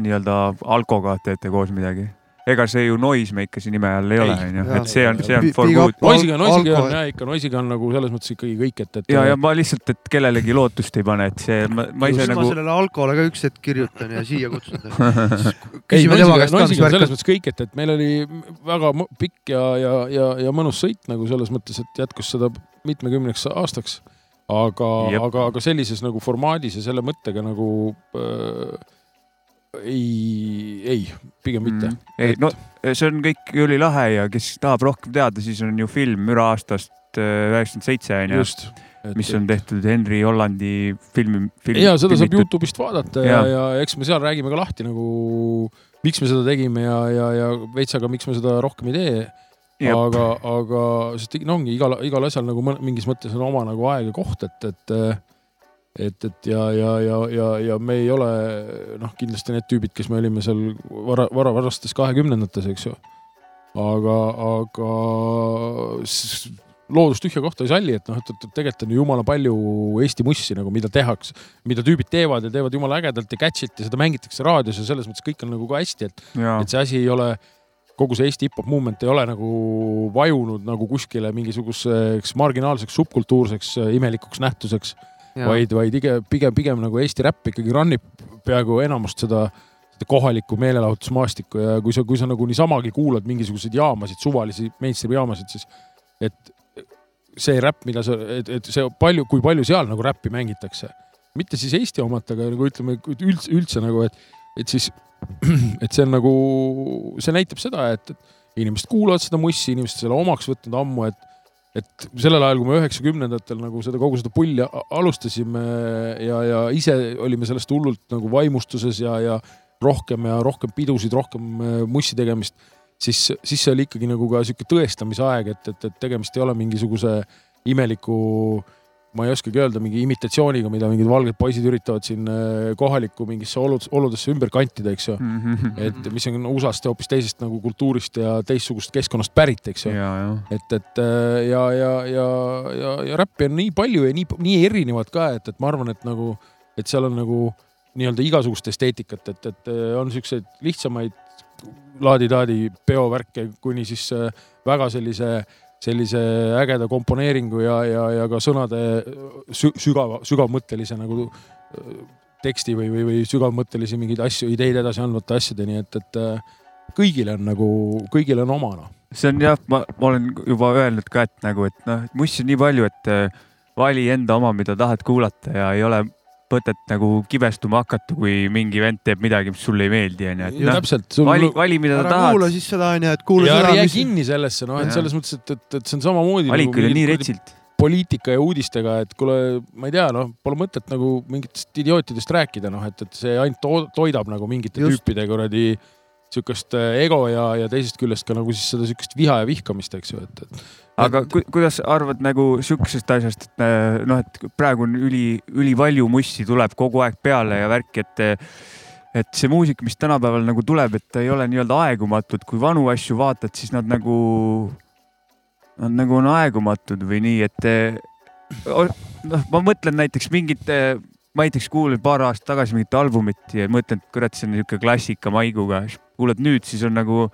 nii-öelda alkoga teete koos midagi. ega see ju Noisemakeri nime all ei ole, onju, et see on, see on for good. Noisiga, Noisiga on jah ikka, Noisiga on nagu selles mõttes ikkagi kõik, et, et. ja, ja ma lihtsalt, et kellelegi lootust ei pane, et see, ma, ma ise nagu ma sellele alkole ka üks hetk kirjutan ja siia kutsun ta. ei, Noisiga, Noisiga on selles mõttes kõik, et, et meil oli väga pikk ja, ja, ja, ja mõnus sõit nagu selles mõttes, et jätkus seda mitmekümneks aastaks. Aga, aga, aga sellises nagu formaadis ja selle mõttega nagu äh, ei, ei, pigem mitte mm.. ei no see on kõik ülilahe ja kes tahab rohkem teada, siis on ju film Müra aastast äh, üheksakümmend seitse onju Just.. mis on tehtud Henry Hollandi filmi, film, ja seda saab Youtube'ist vaadata ja, ja, ja eks me seal räägime ka lahti nagu, miks me seda tegime ja, ja, ja veitsa ka, miks me seda rohkem ei tee. Aga, aga sest no ongi igal, igal asjal nagu mingis mõttes on oma nagu aeg ja koht, et, et et, et ja, ja, ja, ja, ja me ei ole noh, kindlasti need tüübid, kes me olime seal vara, vara, varastes kahekümnendates, eks ju. aga, aga loodus tühja kohta ei salli, et noh, et, et tegelikult on ju jumala palju Eesti mussi nagu, mida tehakse, mida tüübid teevad ja teevad jumala ägedalt ja catch'it ja seda mängitakse raadios ja selles mõttes kõik on nagu ka hästi, et, et see asi ei ole kogu see Eesti hip-hop movement ei ole nagu vajunud nagu kuskile mingisuguseks marginaalseks subkultuurseks äh, imelikuks nähtuseks, vaid, vaid pigem, pigem, pigem nagu Eesti räpp ikkagi run ib peaaegu enamust seda, seda kohalikku meelelahutusmaastikku ja kui sa, kui sa nagu niisamagi kuulad mingisuguseid jaamasid, suvalisi mainstream jaamasid, siis et see räpp, mida sa, et, et see palju, kui palju seal nagu räppi mängitakse, mitte siis Eesti omat, aga nagu ütleme üldse, üldse nagu, et, et siis, et see on nagu, see näitab seda, et, et inimesed kuulavad seda mussi, inimesed selle omaks võtnud ammu, et et sellel ajal, kui me üheksakümnendatel nagu seda kogu seda pulli alustasime ja, ja ise olime sellest hullult nagu vaimustuses ja, ja rohkem ja rohkem pidusid, rohkem äh, mussi tegemist, siis, siis see oli ikkagi nagu ka sihuke tõestamise aeg, et, et, et tegemist ei ole mingisuguse imeliku, ma ei oskagi öelda, mingi imitatsiooniga, mida mingid valged poisid üritavad siin äh, kohalikku mingisse olud, oludesse ümber kantida, eks ju. et mis on USA-st ja hoopis teisest nagu kultuurist ja teistsugust keskkonnast pärit, eks ju. et, et äh, ja, ja, ja, ja, ja räppi on nii palju ja nii, nii erinevat ka, et, et ma arvan, et nagu, et seal on nagu nii-öelda igasugust esteetikat, et, et äh, on siukseid lihtsamaid laadi-taadi peovärke kuni siis äh, väga sellise, sellise ägeda komponeeringu ja, ja, ja ka sõnade sü sügava, sügavmõttelise nagu äh, teksti või, või, või sügavmõttelisi mingeid asju, ideid edasi andvate asjadeni, et, et äh, kõigile on nagu, kõigile on oma noh. see on jah, ma, olen juba öelnud ka, et nagu, et noh, mussi on nii palju, et äh, vali enda oma, mida tahad kuulata ja ei ole mõtet nagu kibestuma hakata, kui mingi vend teeb midagi, mis sulle ei meeldi, onju. Ja noh täpselt,, sul- vali, vali, mida sa tahad kuula. siis seda onju, et kuula ja seda, jää mis kinni sellesse, noh, et selles mõttes, et, et, et see on samamoodi. Valikuid on nii retsilt. poliitika ja uudistega, et kuule, ma ei tea, noh, pole mõtet nagu mingitest idiootidest rääkida, noh, et, et see ainult to toidab nagu mingite Just. tüüpide kuradi sihukest äh, ego ja, ja teisest küljest ka nagu siis seda sihukest viha ja vihkamist, eks ju, et, et aga ku, kuidas arvad nagu sihukesest asjast, et äh, noh, et praegu on üli, ülipalju mussi tuleb kogu aeg peale ja värki, et et see muusika, mis tänapäeval nagu tuleb, et ta ei ole nii-öelda aegumatud, kui vanu asju vaatad, siis nad nagu, nad nagu on aegumatud või nii, et o- noh, ma mõtlen näiteks mingit, ma näiteks kuulasin paar aastat tagasi mingit albumit ja mõtlen, et kurat, see on niisugune klassika maiguga, kuulad nüüd, siis on nagu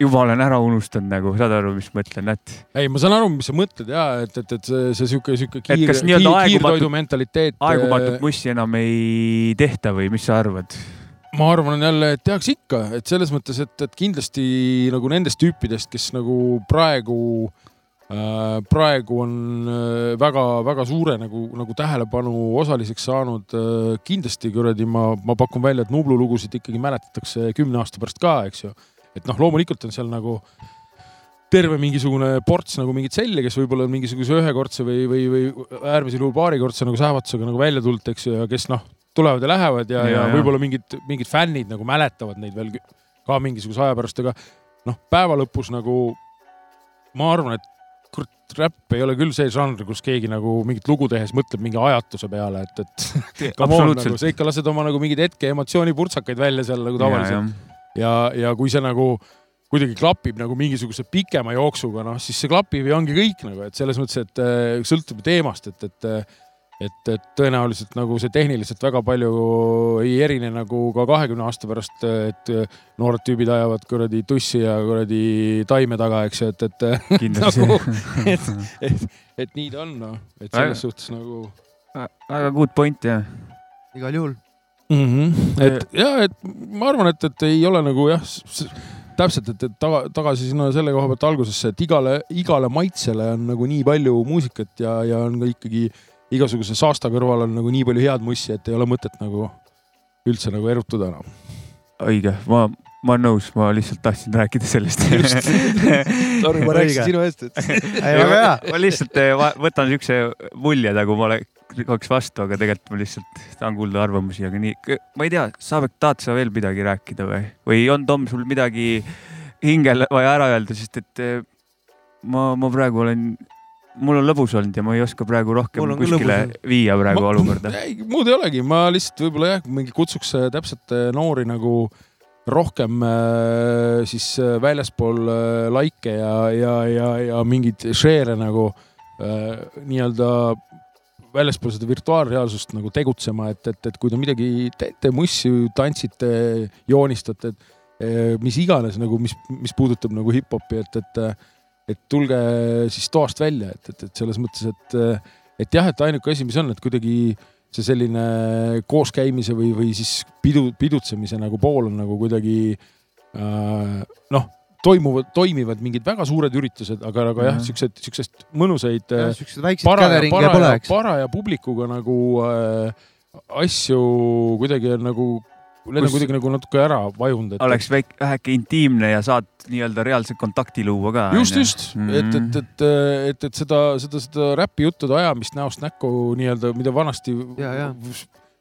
juba olen ära unustanud nagu, saad aru, mis ma mõtlen, et ei, ma saan aru, mis sa mõtled ja et, et, et see, see sihuke, sihuke kiir, kas kiir, kiirtoidu mentaliteet. aegumatut mussi enam ei tehta või mis sa arvad? ma arvan jälle, et tehakse ikka, et selles mõttes, et, et kindlasti nagu nendest tüüpidest, kes nagu praegu äh,, praegu on väga-väga suure nagu, nagu tähelepanu osaliseks saanud äh,. kindlasti kuradi ma, ma pakun välja, et Nublu lugusid ikkagi mäletatakse kümne aasta pärast ka, eks ju. et noh, loomulikult on seal nagu terve mingisugune ports nagu mingit selli, kes võib-olla on mingisuguse ühekordse või, või, või äärmisel juhul paarikordse nagu sähvatusega nagu välja tulnud, eks ju, ja kes noh, tulevad ja lähevad ja, ja, Ja, ja võib-olla mingid, mingid fännid nagu mäletavad neid veel ka mingisuguse aja pärast, aga noh, päeva lõpus nagu ma arvan, et kurat, räpp ei ole küll see žanr, kus keegi nagu mingit lugu tehes mõtleb mingi ajatuse peale, et, et on, Absoluutselt. nagu, sa ikka lased oma nagu mingeid hetke emotsioonipurtsakaid välja seal nagu tavaliselt. ja, ja kui see nagu kuidagi klapib nagu mingisuguse pikema jooksuga, noh siis see klapib ja ongi kõik nagu, et selles mõttes, et äh, sõltub teemast, et, et et, et tõenäoliselt nagu see tehniliselt väga palju ei erine nagu ka kahekümne aasta pärast, et noored tüübid ajavad kuradi tussi ja kuradi taime taga, eks ju, et, et nagu, et, et, et nii ta on, noh, et Väga- selles suhtes nagu väga good point jah. igal juhul. mm. -hmm. et ja, et ma arvan, et, et ei ole nagu jah, täpselt, et, et taga, tagasi sinna selle koha pealt algusesse, et igale, igale maitsele on nagu nii palju muusikat ja, ja on ka ikkagi igasuguse saasta kõrval on nagu nii palju head mussi, et ei ole mõtet nagu üldse nagu erutuda enam. õige, ma, ma olen nõus, ma lihtsalt tahtsin rääkida sellest. Just. Sorry, ma rääkisin sinu eest, et- Ei, väga hea. ma lihtsalt eh, võtan siukse mulje nagu ma oleks vastu, aga tegelikult ma lihtsalt tahan kuulda arvamusi, aga nii, ma ei tea, Saabek, tahad sa veel midagi rääkida või, või on Tom sul midagi hingele vaja ära öelda, sest et eh, ma, ma praegu olen, mul on lõbus olnud ja ma ei oska praegu rohkem kuskile viia praegu olukorda. ei, muud ei olegi, ma lihtsalt võib-olla jah, mingi kutsuks äh, täpselt äh, noori nagu rohkem äh, siis väljaspool likee ja, ja, ja, ja mingeid share'e nagu nii-öelda väljaspool seda virtuaalreaalsust nagu tegutsema, et, et, et kui te midagi teete, mussi tantsite, joonistate, mis iganes nagu, mis, mis puudutab nagu hip-hopi, et, et, et tulge siis toast välja, et, et, et selles mõttes, et, et jah, et ainuke asi, mis on, et kuidagi see selline kooskäimise või, või siis pidu, pidutsemise nagu pool on nagu kuidagi äh, noh, toimuvad, toimivad mingid väga suured üritused, aga, aga jah, Mhm. siuksed, siuksest mõnusaid paraja, paraja paraja publikuga nagu äh, asju kuidagi on nagu, need on kuidagi nagu natuke ära vajunud. oleks väike, väheke intiimne ja saad nii-öelda reaalse kontakti luua ka. just, just, et, et, et, et, et seda, seda, seda räpi juttude ajamist näost näkku nii-öelda, mida vanasti Ja, ja.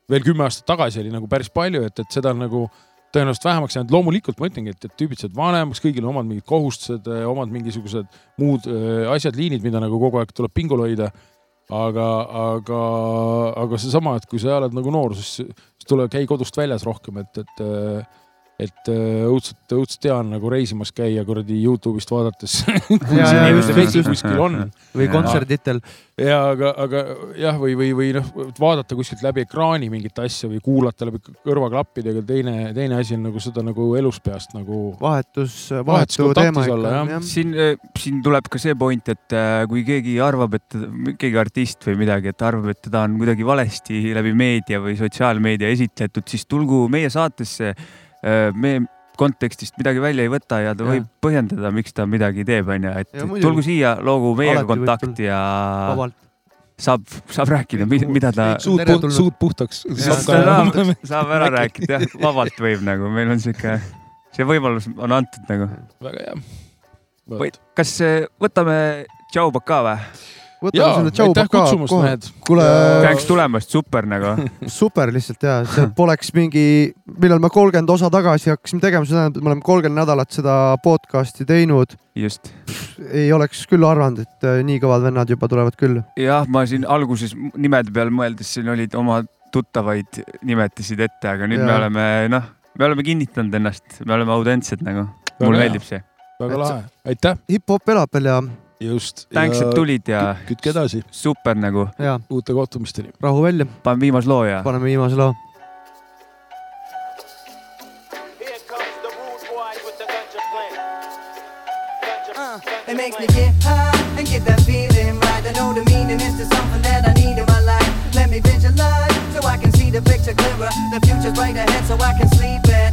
veel kümme aastat tagasi oli nagu päris palju, et, et seda on nagu tõenäoliselt vähemaks jäänud. loomulikult ma ütlengi, et, et tüübid saavad vanemaks, kõigil omad mingid kohustused, omad mingisugused muud öö, asjad, liinid, mida nagu kogu aeg tuleb pingul hoida. aga, aga, aga seesama, et kui sa oled nagu noor, siis, siis tule käi kodust väljas rohkem, et, et et öö, õudselt, õudselt hea on nagu reisimas käia kuradi Youtube'ist vaadates. kuskil on. Või kontserditel. ja aga, aga jah, või, või, või noh, vaadata kuskilt läbi ekraani mingit asja või kuulata läbi kõrvaklappidega, teine, teine asi on nagu seda nagu elus peast nagu. vahetus, vahetu teema ikka, jah. siin, siin tuleb ka see point, et äh, kui keegi arvab, et keegi artist või midagi, et arvab, et teda on kuidagi valesti läbi meedia või sotsiaalmeedia esitletud, siis tulgu meie saatesse. Me kontekstist midagi välja ei võta ja ta Jah. võib põhjendada, miks ta midagi teeb, onju, et Ja muidugi. tulgu siia, loogu meiega kontakti ja Vabalt. saab, saab rääkida, mida ta. Suud pu- suud puhtaks. Saab saab, ära rääkida, jah, vabalt võib nagu, meil on sihuke, see võimalus on antud nagu. väga hea. kas äh, võtame Tšau Baka või? Võtame selle Tšau aitäh Baka kutsumast, kohe. mehed. Kuule- käiks tulemast, super nagu. super lihtsalt ja see poleks mingi, millal me kolmkümmend osa tagasi hakkasime tegema, see tähendab, et me oleme kolmkümmend nädalat seda podcast'i teinud. just. ei oleks küll arvanud, et äh, nii kõvad vennad juba tulevad küll. jah, ma siin alguses nimede peale mõeldes siin olid oma tuttavaid nimetasid ette, aga nüüd Jaa. me oleme noh, me oleme kinnitanud ennast, me oleme autentsed nagu. mulle meeldib see. väga lahe, aitäh. hip-hop elab veel ja. just. Thanks, et tulid ja. kütke edasi. super nagu. ja. uute kohtumisteni. rahu välja. paneme viimase loo ja. paneme viimase loo. It makes me get high and get that feeling right. I know the meaning is to something that I need in my life. Let me visualize so I can see the picture clearer. The future's right ahead so I can sleep at.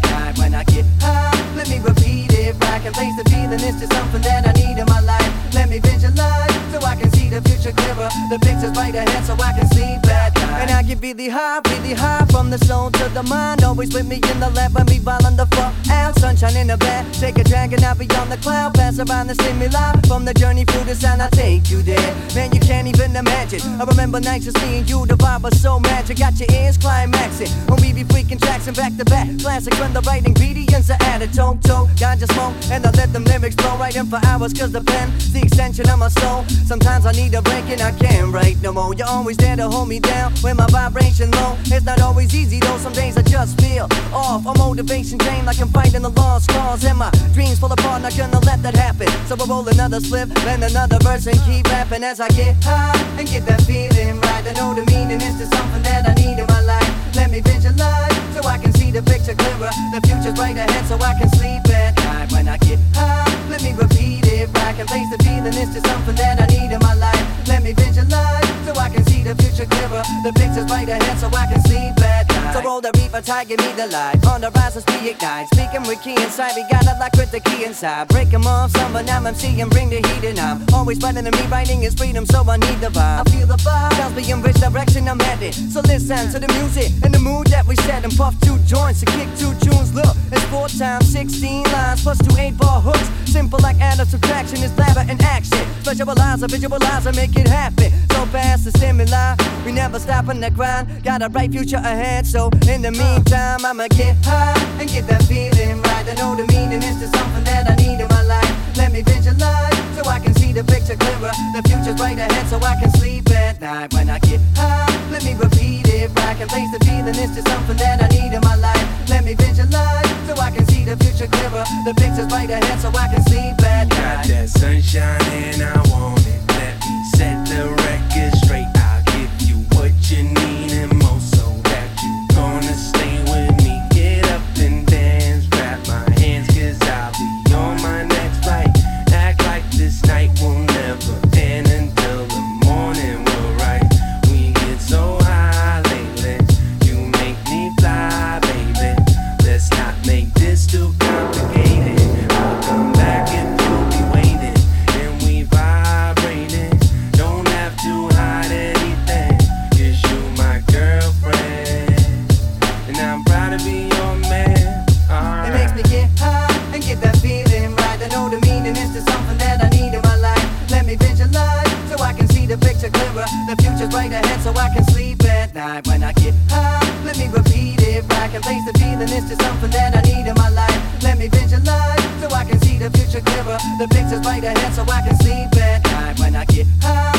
When I get high, let me repeat it back and place the feeling is to something that I need in my life. Let me visualize so I can see the future clearer. The picture's right ahead so I can see at night. And I get really high, really high from the soul to the mind. Always with me in the lab when we while on the floor. Out, sunshine in the bed. Take a drag and I'll be on the cloud. Pass around the stimuli. From the journey through the sound, I take you there. Man, you can't even imagine. I remember nights of seeing you, the vibe was so magic. Got your ears climaxing. When we be freaking Jackson back to back. Classic when the right ingredients are added. Toe, toe, ganja smoke. And I let them lyrics flow right in for hours. Cause the pen's the extension of my soul. Sometimes I need a break and I can't write no more. You're always there to hold me down when my vibration low. It's not always easy though. Some days I just feel off. A motivation drain like I'm fighting the lost cause. And my dreams fall apart, not gonna let that happen. So I roll another slip, then another verse and keep rapping as I get high and get that feeling right. I know the meaning is to something that I need in my life. Let me visualize so I can see the picture clearer. The future's right ahead so I can sleep at night. When I get high, let me repeat it back and place the feeling is to something that I need in my life. Let me visualize so I can see the future clearer. The picture's right ahead so I can sleep at. So roll the reaper, give me the light. On the rise, let's be ignite. Speaking with key inside, we got a lock with the key inside. Break 'em off, summer now I'm seeing, bring the heat and I'm always fighting than me. Writing is freedom, so I need the vibe. I feel the vibe, tells me in which direction I'm headed. So listen to the music and the mood that we set and puff two joints and kick two tunes. Look, it's four times 16 lines plus two eight ball hooks. Simple like add or subtraction is clever in action. Visualize, visualize, and make it happen. So fast the stimuli, we never stop on the grind. Got a bright future ahead, so so in the meantime, I'ma get high and get that feeling right. I know the meaning is to something that I need in my life. Let me visualize so I can see the picture clearer. The future's right ahead, so I can sleep at night. When I get high, let me repeat it. I can place the feeling is to something that I need in my life. Let me visualize so I can see the future clearer. The picture's right ahead, so I can sleep at night. Got that sunshine and I want it. Let me set the record straight. I'll give you what you need And it's just something that I need in my life. Let me visualize so I can see the future clearer. The picture's right ahead so I can see at night when I get high.